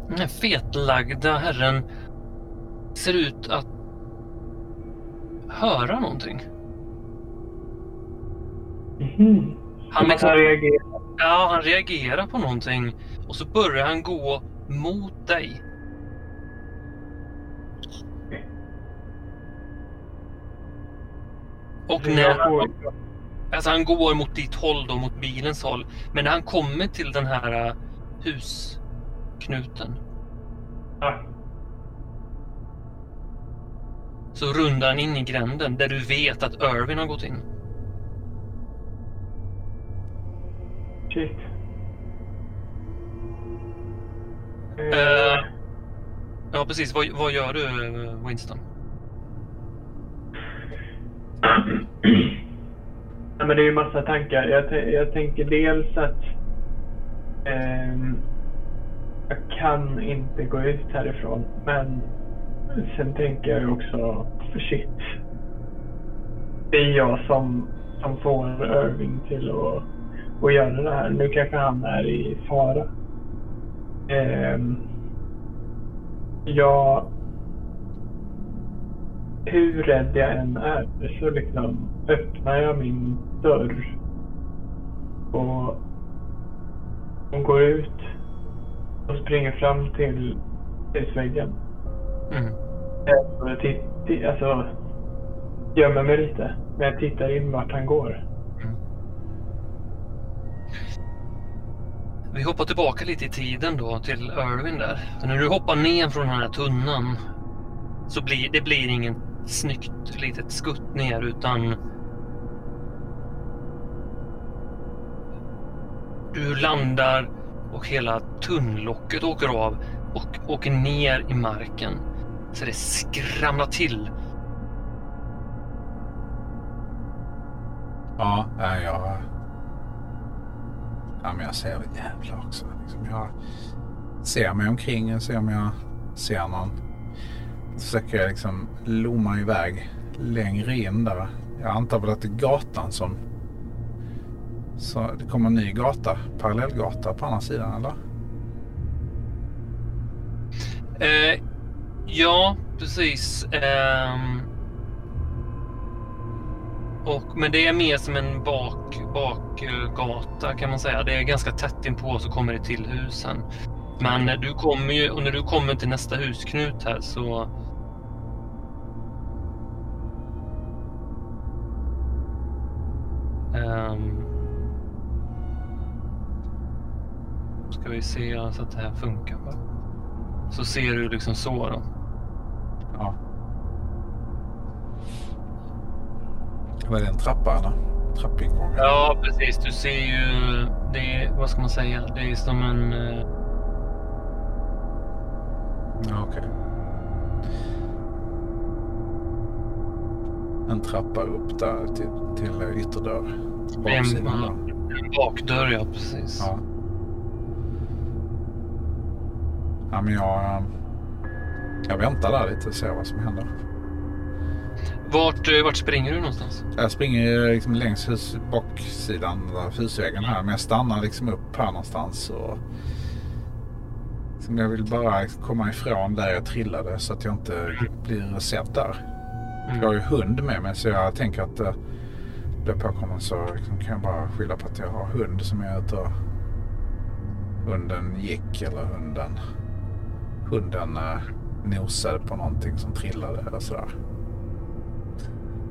den här fetlagda herren ser ut att höra någonting. Han, liksom, han reagerar. ja, han reagerar på någonting och så börjar han gå mot dig. Och när han, alltså han går mot ditt håll då, mot bilens håll. Men när han kommer till den här äh, husknuten Ja. så rundar han in i gränden där du vet att Irvin har gått in. Shit. Eh, ja, precis. Vad, vad gör du, eh, Winston? Ja, men det är ju massa tankar. Jag, jag tänker dels att ehm, jag kan inte gå ut härifrån. Men sen tänker jag ju också, shit. Det är jag som, som får Irving till att, att göra det här. Nu kanske han är i fara. Ehm, jag hur rädd jag än är så liksom öppnar jag min dörr och, och går ut och springer fram till husväggen. Mm. Jag alltså, gömmer mig lite. Men jag tittar in vart han går. Vi hoppar tillbaka lite i tiden då till Irwin där. För när du hoppar ner från den här tunnan så blir det blir ingen snyggt litet skutt ner utan du landar och hela tunnlocket åker av och åker ner i marken. Så det skramlar till. Ja, jag... Ja, men jag ser jävlar jävla också. Liksom jag ser mig omkring och ser om jag ser någon. Så försöker jag liksom lomma iväg längre in där. Jag antar väl att det är gatan som... Så det kommer en ny gata, parallellgata på andra sidan eller? Eh, ja, precis. Eh, och, men det är mer som en bak, bakgata kan man säga. Det är ganska tätt inpå så kommer det till husen. Men när du kommer ju, och när du kommer till nästa husknut här så Um, ska vi se så att det här funkar. Så ser du liksom så då. Ja. Var det en trappa eller? Trappingång? eller? Ja, precis. Du ser ju, det är, vad ska man säga, det är som en... eh, Ja, okej. En trappa upp där till, till ytterdörr. Baksidan en, där. en bakdörr, ja precis. Ja. Ja, men jag, eh, jag väntar där lite och ser vad som händer. Vart, eh, vart springer du någonstans? Jag springer liksom längs hus, baksidan av husväggen här. Men jag stannar liksom upp här någonstans. Och, liksom jag vill bara komma ifrån där jag trillade så att jag inte blir sedd där. Mm. Jag har ju hund med mig så jag tänker att eh, blir jag påkommen så liksom kan jag bara skylla på att jag har hund som är ute och hunden gick eller hunden hunden eh, nosade på någonting som trillade eller sådär.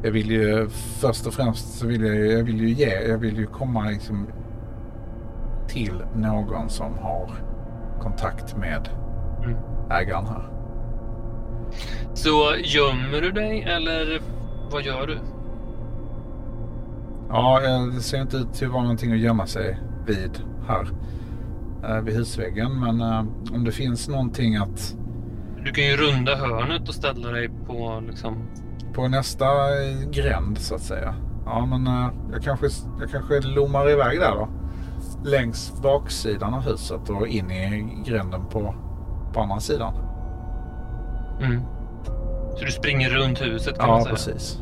Jag vill ju först och främst så vill jag, jag vill ju ge, jag vill ju komma liksom till någon som har kontakt med Mm. ägaren här. Så gömmer du dig eller vad gör du? Ja, det ser inte ut till att vara någonting att gömma sig vid här. eh, Vid husväggen. Men eh, om det finns någonting att Du kan ju runda hörnet och ställa dig på liksom... på nästa eh, gränd så att säga. Ja, men eh, jag kanske, jag kanske lommar iväg där då. Längs baksidan av huset och in i gränden på, på andra sidan. Mm. Så du springer runt huset kan Ja, man säga? precis.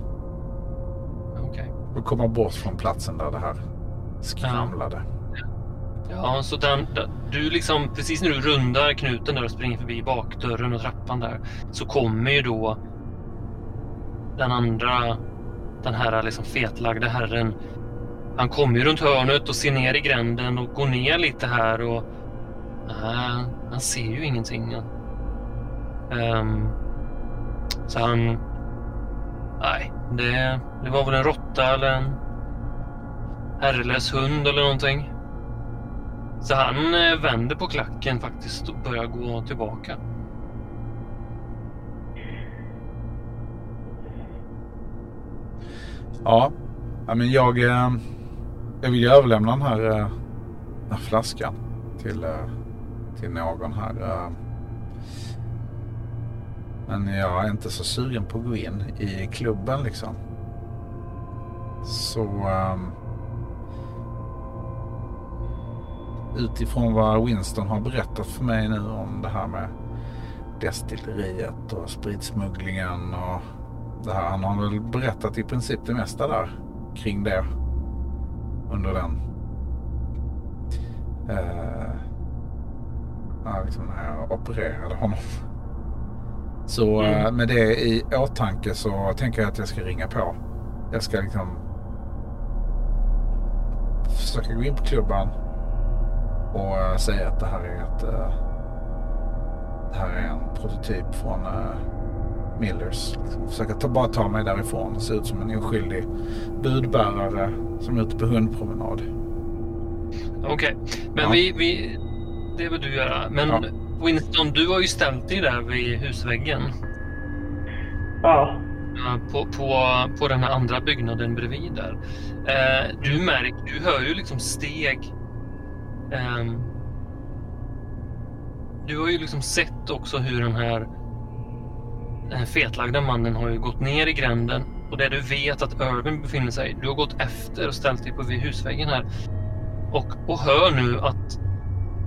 Okej. Och komma bort från platsen där det här skramlade. Ja, så den, den- du liksom, precis när du rundar knuten där och springer förbi bakdörren och trappan där så kommer ju då den andra, den här liksom fetlagda herren. Han kommer ju runt hörnet och ser ner i gränden och går ner lite här och nej, han ser ju ingenting. Um, så han, nej, det, det var väl en råtta eller en herrelös hund eller någonting. Så han eh, vänder på klacken faktiskt och börjar gå tillbaka. Ja, men jag, eh, jag vill ju överlämna den här, eh, den här flaskan till, eh, till någon här. Men jag är inte så sugen på att gå in i klubben liksom. Så utifrån vad Winston har berättat för mig nu om det här med destilleriet och spritsmugglingen och det här. Han har väl berättat i princip det mesta där kring det under den. Eh, liksom när jag opererade honom. Så eh, med det i åtanke så tänker jag att jag ska ringa på. Jag ska liksom försöka gå in på klubban och eh, säga att det här är ett eh, det här är en prototyp från Millers. Försöka ta, bara ta mig därifrån. Se ut som en oskyldig budbärare som är ute på hundpromenad. Okej, okay. men Ja. vi, vi... Det vill du göra. Men Ja. Winston, du har ju ställt dig där vid husväggen. Ja. eh, På, på, på den här andra byggnaden bredvid där. Eh, du märker, du hör ju liksom steg. Ehm, du har ju liksom sett också hur den här, den här fetlagda mannen har ju gått ner i gränden. Och där du vet att Irvin befinner sig. Du har gått efter och ställt dig på vid husväggen här. Och, och hör nu att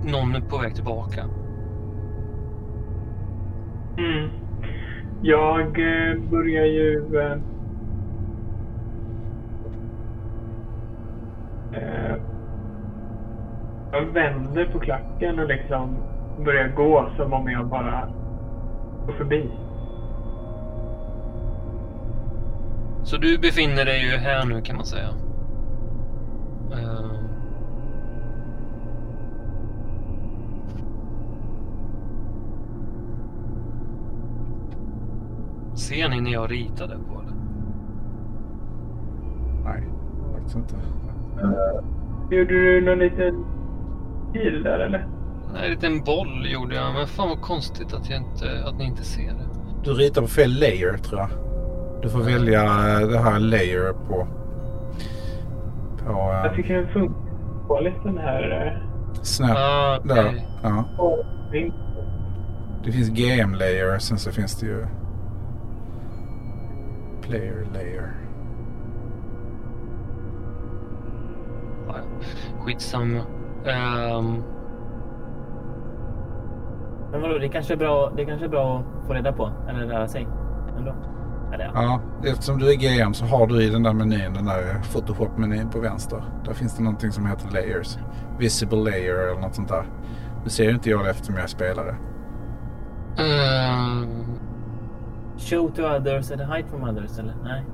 någon är på väg tillbaka. Mm. Jag eh, börjar ju... Eh, eh jag vänder på klacken och liksom börjar gå som om jag bara går förbi. Så du befinner dig ju här nu kan man säga. Ehm. Ser ni när jag ritade på det? Nej, faktiskt inte. Gjorde du någon liten pil där eller? Nej, en liten boll gjorde jag, men fan vad konstigt att, jag inte, att ni inte ser det. Du ritar på fel layer tror jag. Du får välja eh, det här layer på... På Jag uh, tycker den funkar dåligt den här... Eh, Snap. Ah, okej. Där. Ja. Det finns GM layer. Sen så finns det ju player layer. Skitsamma. Ehm, Men vadå, det kanske är bra, det kanske är bra att få reda på. Eller lära sig. Ändå. Ja. Ja, eftersom du är GM så har du i den där menyn, den där Photoshop-menyn på vänster. Där finns det någonting som heter layers. Visible layer eller något sånt där. Nu ser inte jag det eftersom jag är spelare. ehm, Show to others eller hide from others eller? Nej.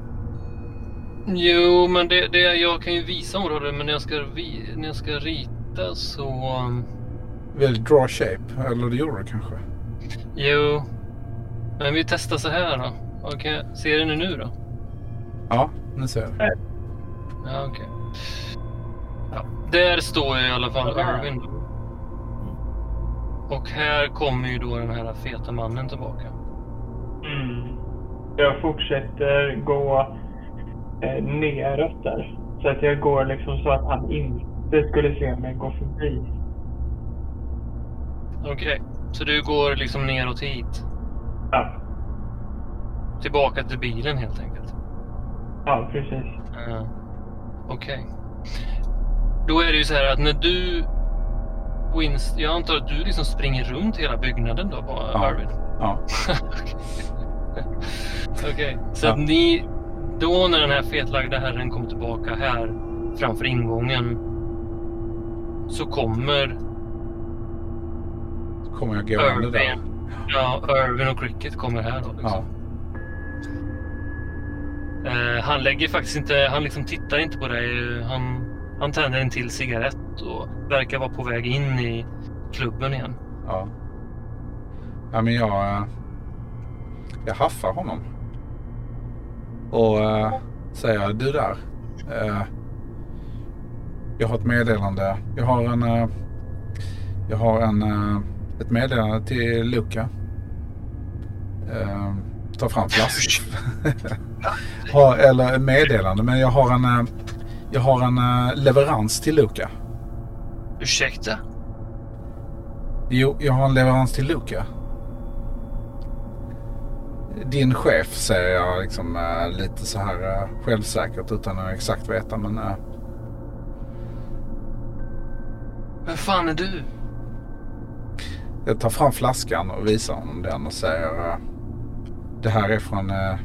jo, men det, det, jag kan ju visa området, men när jag ska, vi, när jag ska rita så... ehm, Välj draw shape. Eller det gjorde du kanske? Jo, men vi testar så här då. Okej, ser ni nu då? Ja, nu ser jag. Ja, okej. Ja, där står ju i alla fall Irvin. Och här kommer ju då den här feta mannen tillbaka. Mm. Jag fortsätter gå eh, neråt där. Så att jag går liksom så att han inte skulle se mig gå förbi. Okej, så du går liksom neråt hit. Ja, Tillbaka till bilen helt enkelt. ja precis. Uh, Okej. Då är det ju så här att när du... Winst, jag antar att du liksom springer runt hela byggnaden då, bara, Ja. Arvid? Ja. Okej, så Ja. att ni... Då när den här fetlagda herren kommer tillbaka här framför ingången så kommer kommer jag gående där. Ja, Irvin och Cricket kommer här då. Ja. Eh, han lägger faktiskt inte, han liksom tittar inte på dig. Han, han tänder en till cigarett och verkar vara på väg in i klubben igen. Ja. Ja men jag... Eh, jag haffar honom. Och eh, säger du där. eh, Jag har ett meddelande. Jag har en... Eh, jag har en... Eh, ett meddelande till Luca. Ta fram flaskan. har, eller meddelande. Men jag har en... eh, Jag har en eh, leverans till Luca. Ursäkta? Jo, jag har en leverans till Luca. Din chef säger jag liksom eh, lite så här eh, självsäkert utan att exakt veta. Men eh, Vem fan är du? jag tar fram flaskan och visar honom den och säger eh, det här är från eh,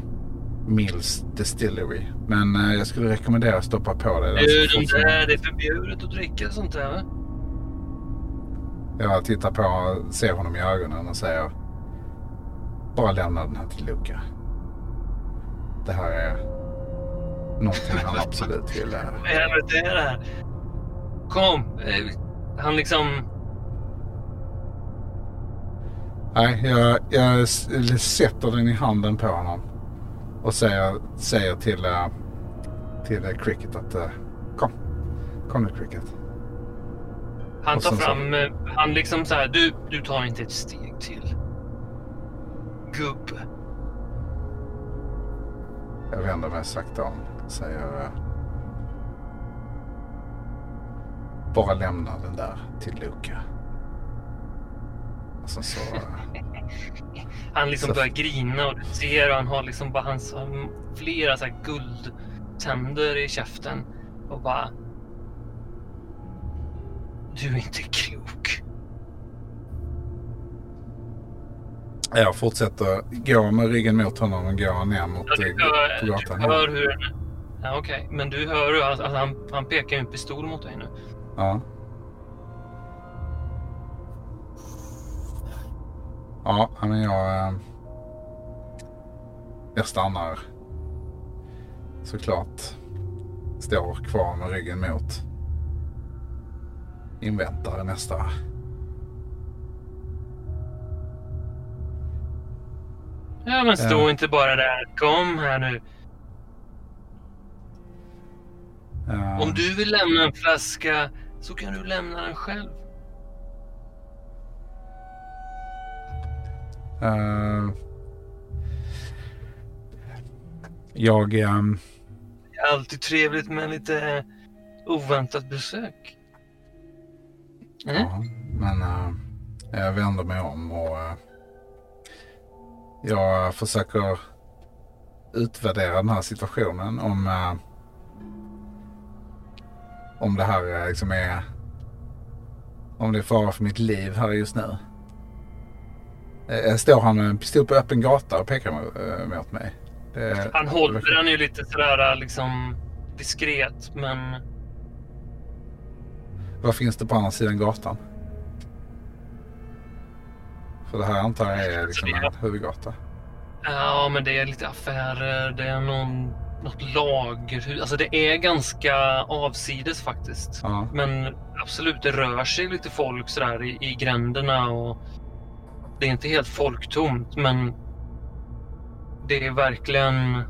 Mills Distillery. Men eh, jag skulle rekommendera att stoppa på det. Du, så de fort som- där, det är förbjudet att dricka sånt va? Jag tittar på ser honom i ögonen och säger bara lämna den här till Luca. Det här är någonting han absolut vill. Vad är det här? Kom! eh, Han liksom... Nej, jag, jag sätter den i handen på honom. Och säger, säger till, eh, till eh, Cricket att eh, kom. Kom nu Cricket. Han tar så- fram, eh, han liksom så här, du, du tar inte ett steg till. Gubbe. Jag vänder mig sakta om och säger bara lämna den där till Luca. Och sen så... Han liksom Så- börjar grina och du ser och han har liksom bara hans flera så här guldtänder i käften och bara. Du är inte klok. Jag fortsätter gå med ryggen mot honom och gå ner mot Ja, du eh, hör, på du gatan. hör hur... Ja, Okej, men du hör att att han, han pekar en pistol mot dig nu. Ja. Ja, men jag... eh, Jag stannar. Såklart. Står kvar med ryggen mot. Inväntar nästa. Ja, men stå Ja. inte bara där. Kom här nu. eh, Om du vill lämna en flaska så kan du lämna den själv. Eh, jag... är alltid trevligt med lite eh, oväntat besök. Mm? Ja, men eh, jag vänder mig om och eh, jag försöker utvärdera den här situationen om eh, om det här liksom är om det är fara för mitt liv här just nu. Eh, Står han med en pistol på öppen gata och pekar mot, eh, mig? Det, Han håller den ju lite sådär liksom diskret, men Vad finns det på andra sidan gatan? För det här antar jag är liksom en huvudgata. ja, men det är lite affärer, det är någon, något lagerhus. Alltså det är ganska avsides faktiskt. Ja. Men absolut, det rör sig lite folk sådär i, i gränderna och det är inte helt folktomt, men det är verkligen...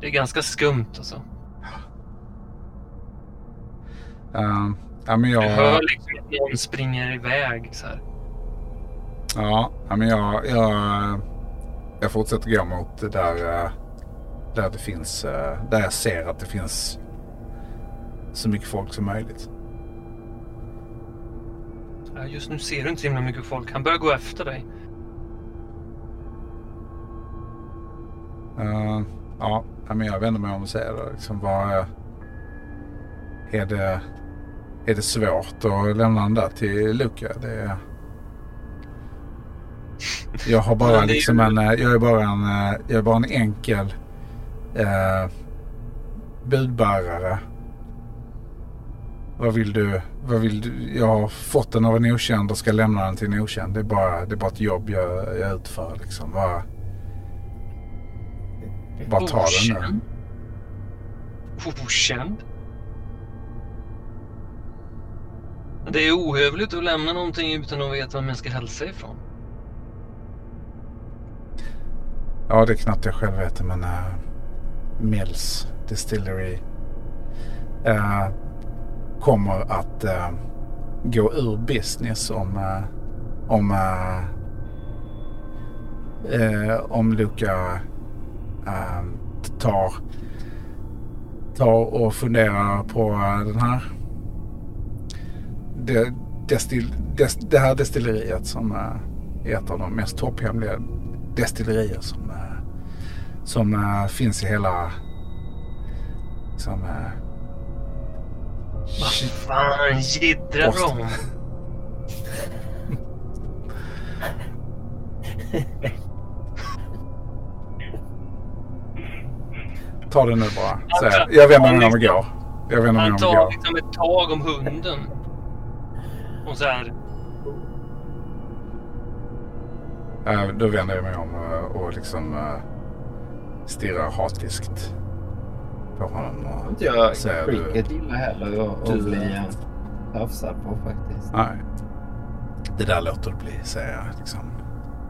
Det är ganska skumt alltså. Uh, ja, men jag, Du hör liksom att någon springer iväg så här. ja, ja, men jag, jag, jag fortsätter gå mot där, där det finns, eh, där jag ser att det finns så mycket folk som möjligt. Just nu ser du inte så himla mycket folk. Han börjar gå efter dig. Eh, ja, men jag vänder mig om och säger. Liksom, vad, är, det, är det svårt att lämna den där till Luca? Det är, jag har bara liksom en, eh, jag är bara en, eh, jag är bara en enkel eh, budbärare. Vad vill du? Vad vill du? Jag har fått den av en okänd och ska lämna den till en okänd. Det är bara, det är bara ett jobb jag, jag utför liksom. Bara, bara ta den nu. Okänd? Det är ohövligt att lämna någonting utan att veta vem man ska hälsa ifrån. Ja, det är knappt jag själv vet men uh, Mills Distillery eh, kommer att eh, gå ur business om, eh, om, eh, eh, om Luca eh, tar, tar och funderar på den här det, destil, des, det här destilleriet som är ett av de mest topphemliga destillerier som, som finns i hela som, vad fan jiddrar du om? Ta det nu bara. Så, jag- jag vänder mig om och går. Jag vänder mig Han om och tar går. liksom ett tag om hunden. Och så här. Eh, då vänder jag mig om och, och liksom uh, stirrar hatiskt på honom. Och, Inte jag cricket gillar heller att, bli eh, tafsad på faktiskt. nej. Det där låter det bli, säger jag. Liksom,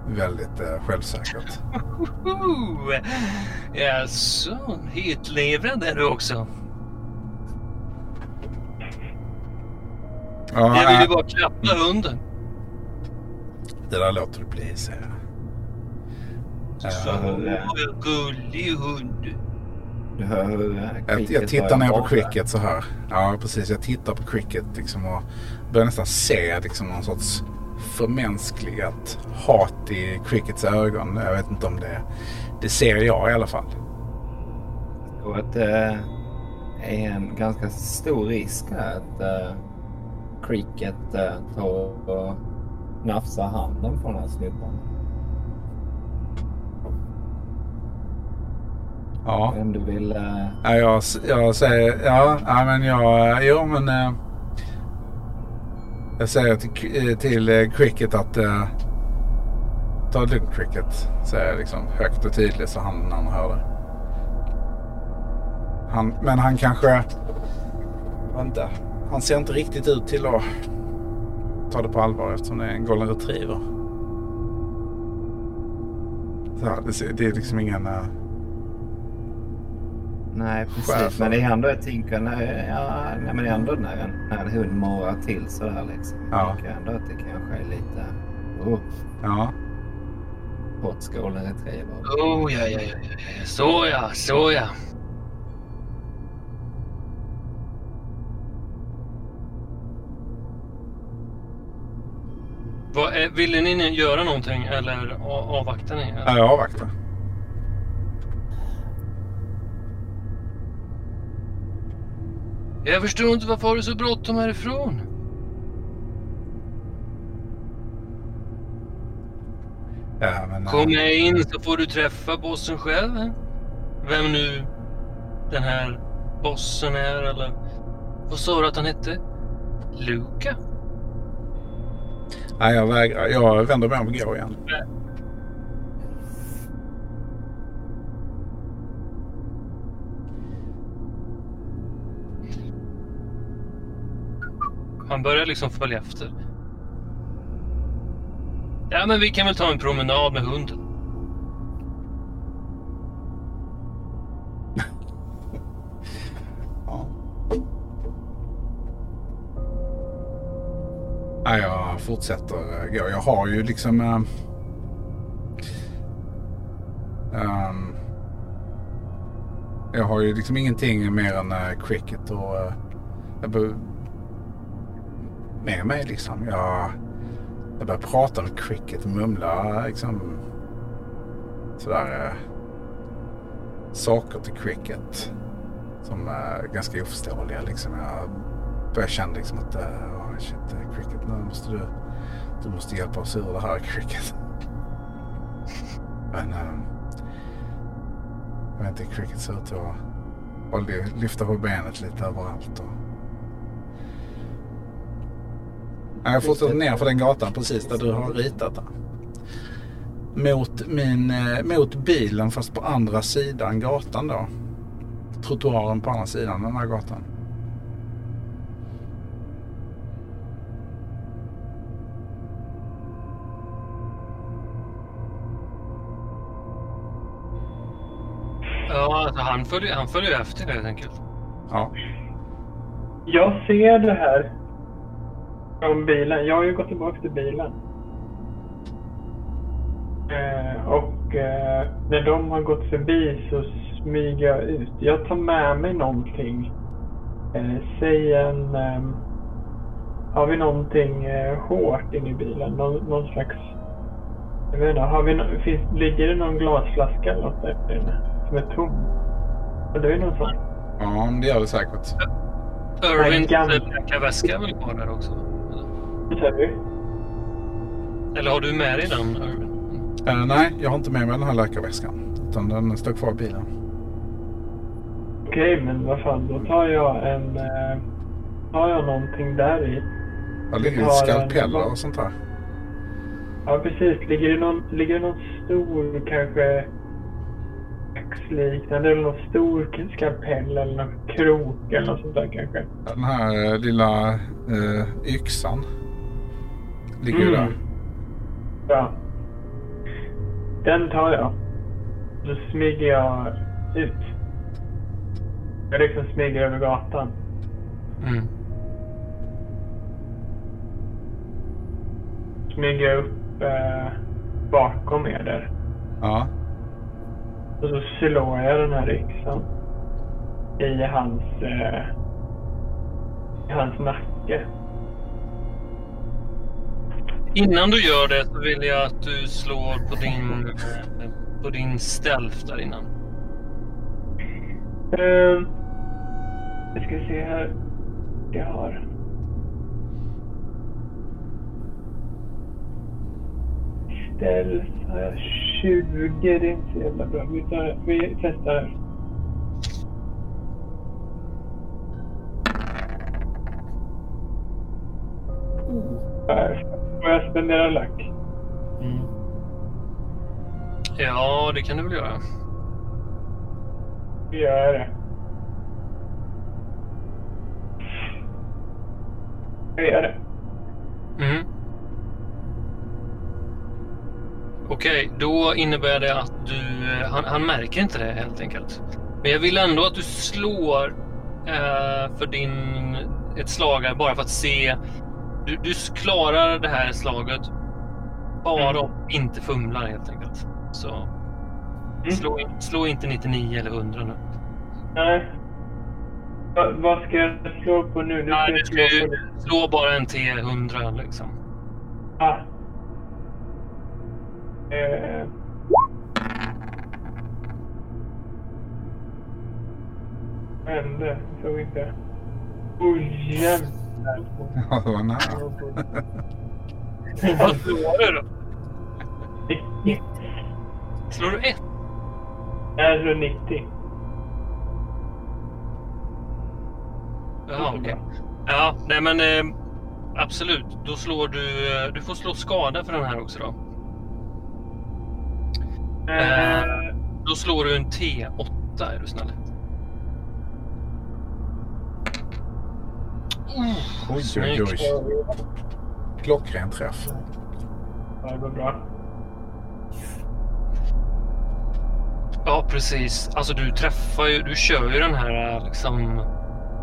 väldigt eh, självsäkert. Jaså, hetlevrad är du också? Ja, Jag vill ju äh, bara klappa hunden. det där låter det bli, säger jag. Så vad gullig hund. Du hör hur eh, Jag, jag tittar ner på cricket så här. Ja, precis. Jag tittar på cricket liksom och börjar nästan se liksom någon sorts förmänskligat hat i crickets ögon. Jag vet inte om det... Det ser jag i alla fall. Och att det är en ganska stor risk att uh, cricket uh, tar och nafsar handen från den här snubben. Ja. Vem du vill... Uh, Ja, jag, jag säger... Ja, ja men jag... Jo, men... eh, jag säger till, till eh, cricket att... eh, ta det lugnt cricket. Säger jag liksom högt och tydligt så han andra hör det. Han, men han kanske... Vänta. Han ser inte riktigt ut till att ta det på allvar eftersom det är en golden retriever. Så här, det, det är liksom ingen... eh, nej, precis. Chefen. Men det är ändå ett tänker när, ja, nej, men det är ändå när en, när en hund morrar till sådär liksom. Ja. Jag tycker ändå att det kanske är lite... Oh, ja. hot golden retriever. Oh, ja, ja, ja, ja, ja. Så ja, så ja. Vad är, ville ni göra någonting eller avvaktar ni? Ja, jag avvaktar. Jag förstår inte varför har du så bråttom härifrån? Ja, men, eh, Kom med in så får du träffa bossen själv. eh? Vem nu den här bossen är eller vad sa du att han hette? Luca? Nej, jag vägrar. Jag vänder mig om och går igen. Han börjar liksom följa efter. Ja, men vi kan väl ta en promenad med hunden. Ja. Jag fortsätter eh, gå. Jag har ju liksom... Äh, ehm, jag har ju liksom ingenting mer än uh, cricket och... Uh, jag med mig liksom. Jag, jag började prata med cricket och mumla liksom sådär eh, saker till cricket som är ganska oförståeliga. Liksom. Jag började känna liksom att oh, shit, eh, cricket, nu måste du, du måste hjälpa oss ur det här cricket. Men eh, jag vet inte, cricket ser ut att lyfta på benet lite överallt. Och... Ja, Jag fortsätter ner för den gatan precis där du har ritat den. Mot, min, eh, mot bilen fast på andra sidan gatan då. Trottoaren på andra sidan den här gatan. Ja, alltså han följer, han följer efter helt enkelt. Ja. Jag ser det här från bilen. Jag har ju gått tillbaka till bilen. Eh, och eh, när de har gått förbi så smyger jag ut. Jag tar med mig någonting. Eh, säg en... ehm, har vi någonting eh, hårt inne i bilen? Någon, någon slags... Jag vet inte, har vi no, finns, ligger det någon glasflaska eller något där inne? Som är tom? Det är någon sån. ja, det gör det säkert. Irvins läkarväska är väl kvar där också? Eller? Har du med dig den? Eh, nej, jag har inte med mig den här läkarväskan. Utan den står kvar i bilen. Okej, men vad fan, då tar jag en... Eh, tar jag någonting där i. Där ligger Ja, lite skalpeller den- och sånt här. Ja, precis. Ligger det någon, ligger det någon stor, kanske axliknande eller någon stor skalpell eller någon krok eller något sånt där kanske? Den här eh, lilla eh, yxan ligger. Mm. Ja. Den tar jag. Då smyger jag ut. Jag liksom smyger över gatan. Mm. Smyger jag upp eh, bakom er där. Ja. Och så slår jag den här yxan i hans, eh, i hans nacke. Innan du gör det så vill jag att du slår på din, på din stealth där innan. Uh, vi ska se här. Jag har... Stealth har jag 20. Det är inte så jävla bra. Vi, tar, vi testar här. Här. Får jag spendera lack? Mm. Ja, det kan du väl göra. Vi gör det. Jag gör det. Mm. Okej, då innebär det att du... Han, han märker inte det helt enkelt. Men jag vill ändå att du slår eh, för din... Ett slag bara för att se... Du, du klarar det här slaget bara Mm. om du inte fumlar helt enkelt. Så Mm. slå, slå inte 99 eller 100 nu. Nej. Va, vad ska jag slå på nu? nu Nej, du ska slå ju slå bara en T100 liksom. Ah. Eh. Vad hände? Såg inte. Oh jävlar. Ja, det var nära. Vad slår du då? Slår du ett? Jag slår 90. Jaha, okej. Ja, nej men eh, absolut. Då slår du... eh, Du får slå skada för den här också då. Eh, Då slår du en T8 är du snäll. Oj, oj, snyggt. oj. Klockren träff. ja, det går bra. Ja, precis. Alltså du träffar ju... Du kör ju den här liksom...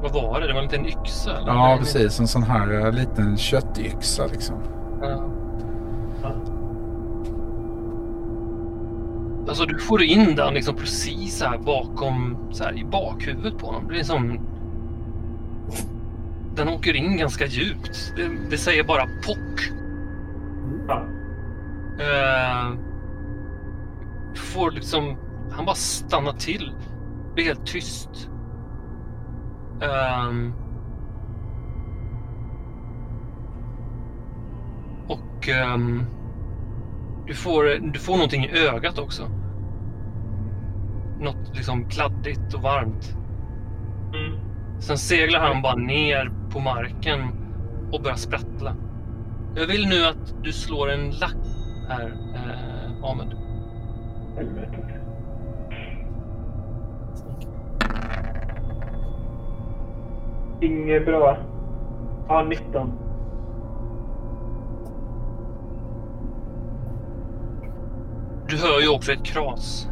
Vad var det? Det var en liten yxa? Eller? Ja, precis. En sån här eh, liten köttyxa liksom. Ja. Ja. Alltså du får in den liksom precis här bakom, så här i bakhuvudet på honom. Det är som... Den åker in ganska djupt. Det, det säger bara pock. Ja. Du får liksom... Han bara stannar till. Blir helt tyst. Ehm. och ehm, du, får, du får någonting i ögat också. Något liksom kladdigt och varmt. Mm. Sen seglar han bara ner på marken och börjar sprattla. Jag vill nu att du slår en lack här, eh, Ahmed. Helvete. Inget bra. Ja, 19. Du hör ju också ett kras.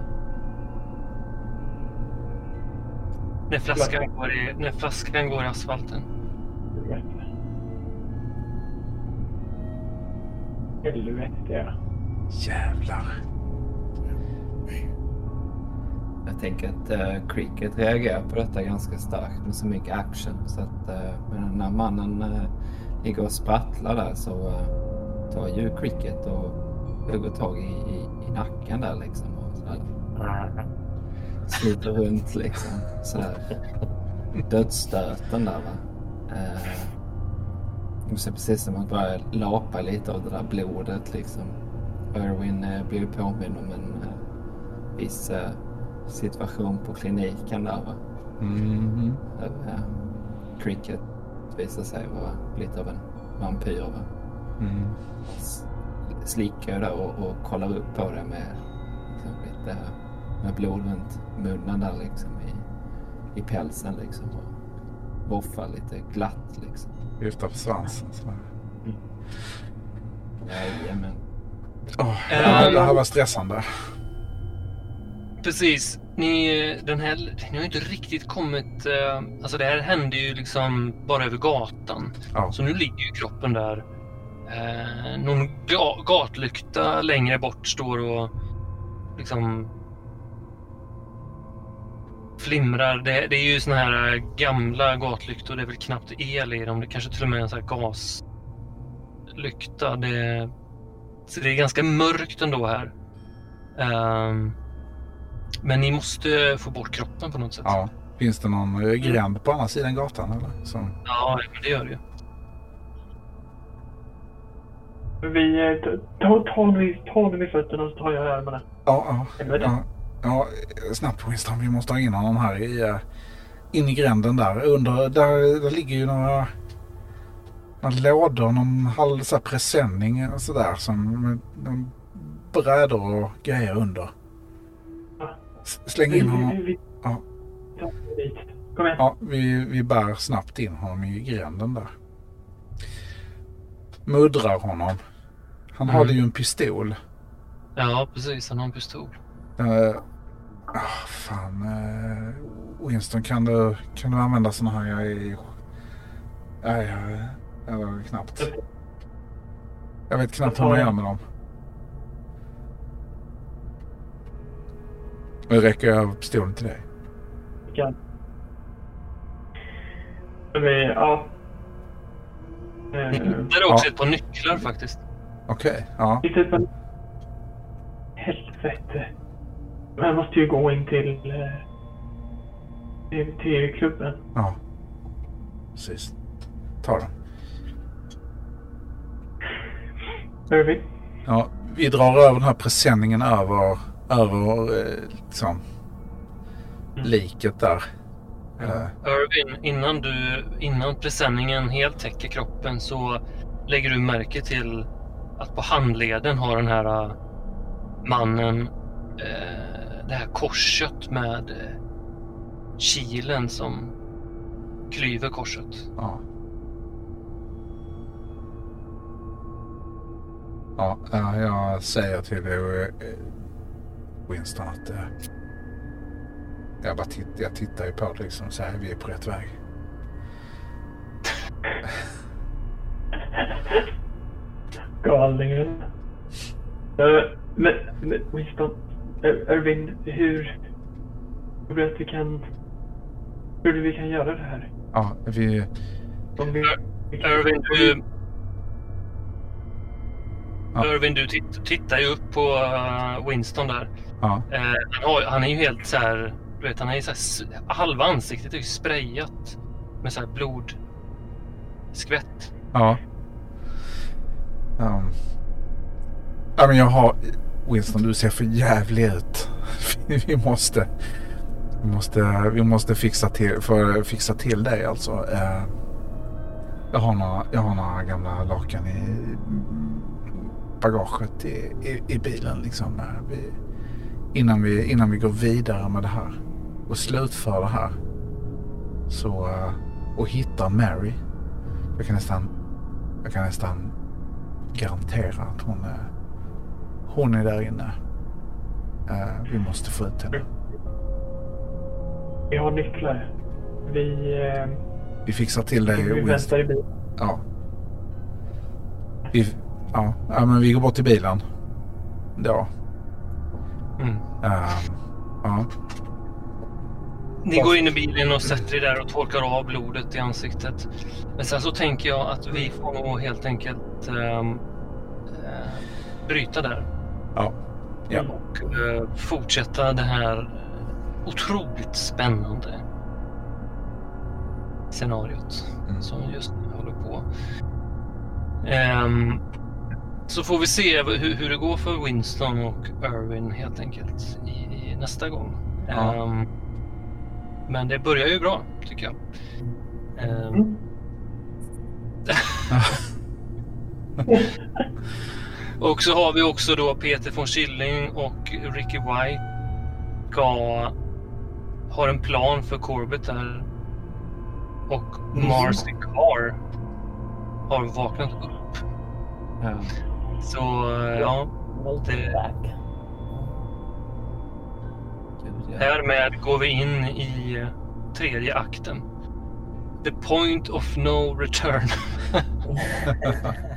När flaskan går i, när flaskan går i asfalten. Helvete. Jävlar. Jag tänker att uh, Cricket reagerar på detta ganska starkt med så mycket action. Så att uh, men när mannen uh, ligger och sprattlar där så uh, tar ju Cricket och hugger tag i, i, i nacken där liksom. Och sådär. Sliter runt liksom. Sådär. Dödsstöten där va. Uh, det ser precis som att börja lapa lite av det där blodet liksom. Erwin uh, blir påmind om en uh, viss uh, situation på kliniken där. Va? Mhm. Där, eh, Cricket visar sig vara lite av en vampyr. Va? Mm. Slickar ju där och, och kollar upp på det med liksom, lite med blod runt munnen där liksom i, i pälsen liksom. Och voffar lite glatt liksom. Viftar på svansen. sådär. Jajamän. Åh, ja, det här var stressande. Precis. Ni, den här, ni har ju inte riktigt kommit... Eh, alltså det här hände ju liksom bara över gatan. Ja. Så nu ligger ju kroppen där. Eh, någon ga, gatlykta längre bort står och liksom flimrar. Det, det är ju såna här eh, gamla gatlyktor. Det är väl knappt el i dem. Det kanske till och med är en sån här gaslykta. Det, så det är ganska mörkt ändå här. Ehm, men ni måste få bort kroppen på något sätt. Ja. Finns det någon eh, gränd på andra sidan gatan eller? Så, Ja, men det gör det ju. Vi eh, t- ta, ta, honom i fötterna så tar jag armarna. ja, ja, ja, ja. Snabbt Winston, vi måste ha in honom här i, eh, in i gränden där. Under, där, där ligger ju några, några lådor, någon halv så här presenning och sådär. Som med, med brädor och grejer under. Släng in vi, honom. Ja. Ja, vi, vi bär snabbt in honom i gränden där. Muddrar honom. Han Mm. hade ju en pistol. Ja, precis. Han har en pistol. Uh, fan. Uh, Winston, kan du, kan du använda såna här? Jag är... Nej, jag, jag, jag knappt. Jag vet knappt hur man gör med dem. Nu räcker jag pistolen till dig. Kan. Vi, ja. Eh, hittar också ett par nycklar faktiskt. Okej, ja. Titta på... Helvete. Man måste ju gå in till... eh, Till, till klubben. Ja. Precis. Ta den. Irving? Ja, vi drar över den här presenningen över, över eh, liksom, liket där. Eh, Irvin, innan, du, innan presenningen helt täcker kroppen så lägger du märke till att på handleden har den här mannen eh, det här korset med eh, kilen som klyver korset. ja. Ja, jag säger till eh, Winston att eh, jag bara tittar, jag tittar ju på det liksom så här, vi är på rätt väg. Galningen. Uh, men, men Winston, Irving, hur... Det att vi kan... Hur vi kan göra det här? Ja, vi, Om vi... vi kan- Irvin, du, Ja. Irvin, du titt, tittar ju upp på äh, Winston där. ja, Eh, han, har, han är ju helt så här, du vet, han är så här, halva ansiktet är ju sprayat med så här blodskvätt. ja. Um, ja, men jag har... Winston, du ser för jävlig ut. vi måste... Vi måste, vi måste fixa, till, för, fixa till dig alltså. Eh, jag, har några, jag har några gamla lakan i bagaget i, i, i bilen. Liksom, eh, vi, innan, vi, innan vi går vidare med det här och slutför det här. Så, eh, och hittar Mary. Jag kan nästan, jag kan nästan garantera att hon är, hon är där inne. Eh, vi måste få ut henne. Vi har nycklar. Vi... Eh, Vi fixar till dig vi väntar i bilen. Ja. Vi, ja. ja, men vi går bort till bilen. Då. Mm. Ehm, ja. Ni går in i bilen och sätter er där och torkar av blodet i ansiktet. Men sen så tänker jag att vi får nog helt enkelt ehm, eh, bryta där. Ja. Ja. Och eh, fortsätta det här otroligt spännande scenariot Mm. som just nu håller på. Ehm, så får vi se hur, hur det går för Winston och Irwin helt enkelt i, i nästa gång. Ja. Ehm, men det börjar ju bra tycker jag. Ehm, Mm. Och så har vi också då Peter von Schilling och Ricky White ska har en plan för Corbett där. Och Marcy Carr har vaknat upp. Ja. Så eh, ja, Det- härmed går vi in i eh, tredje akten. The point of no return.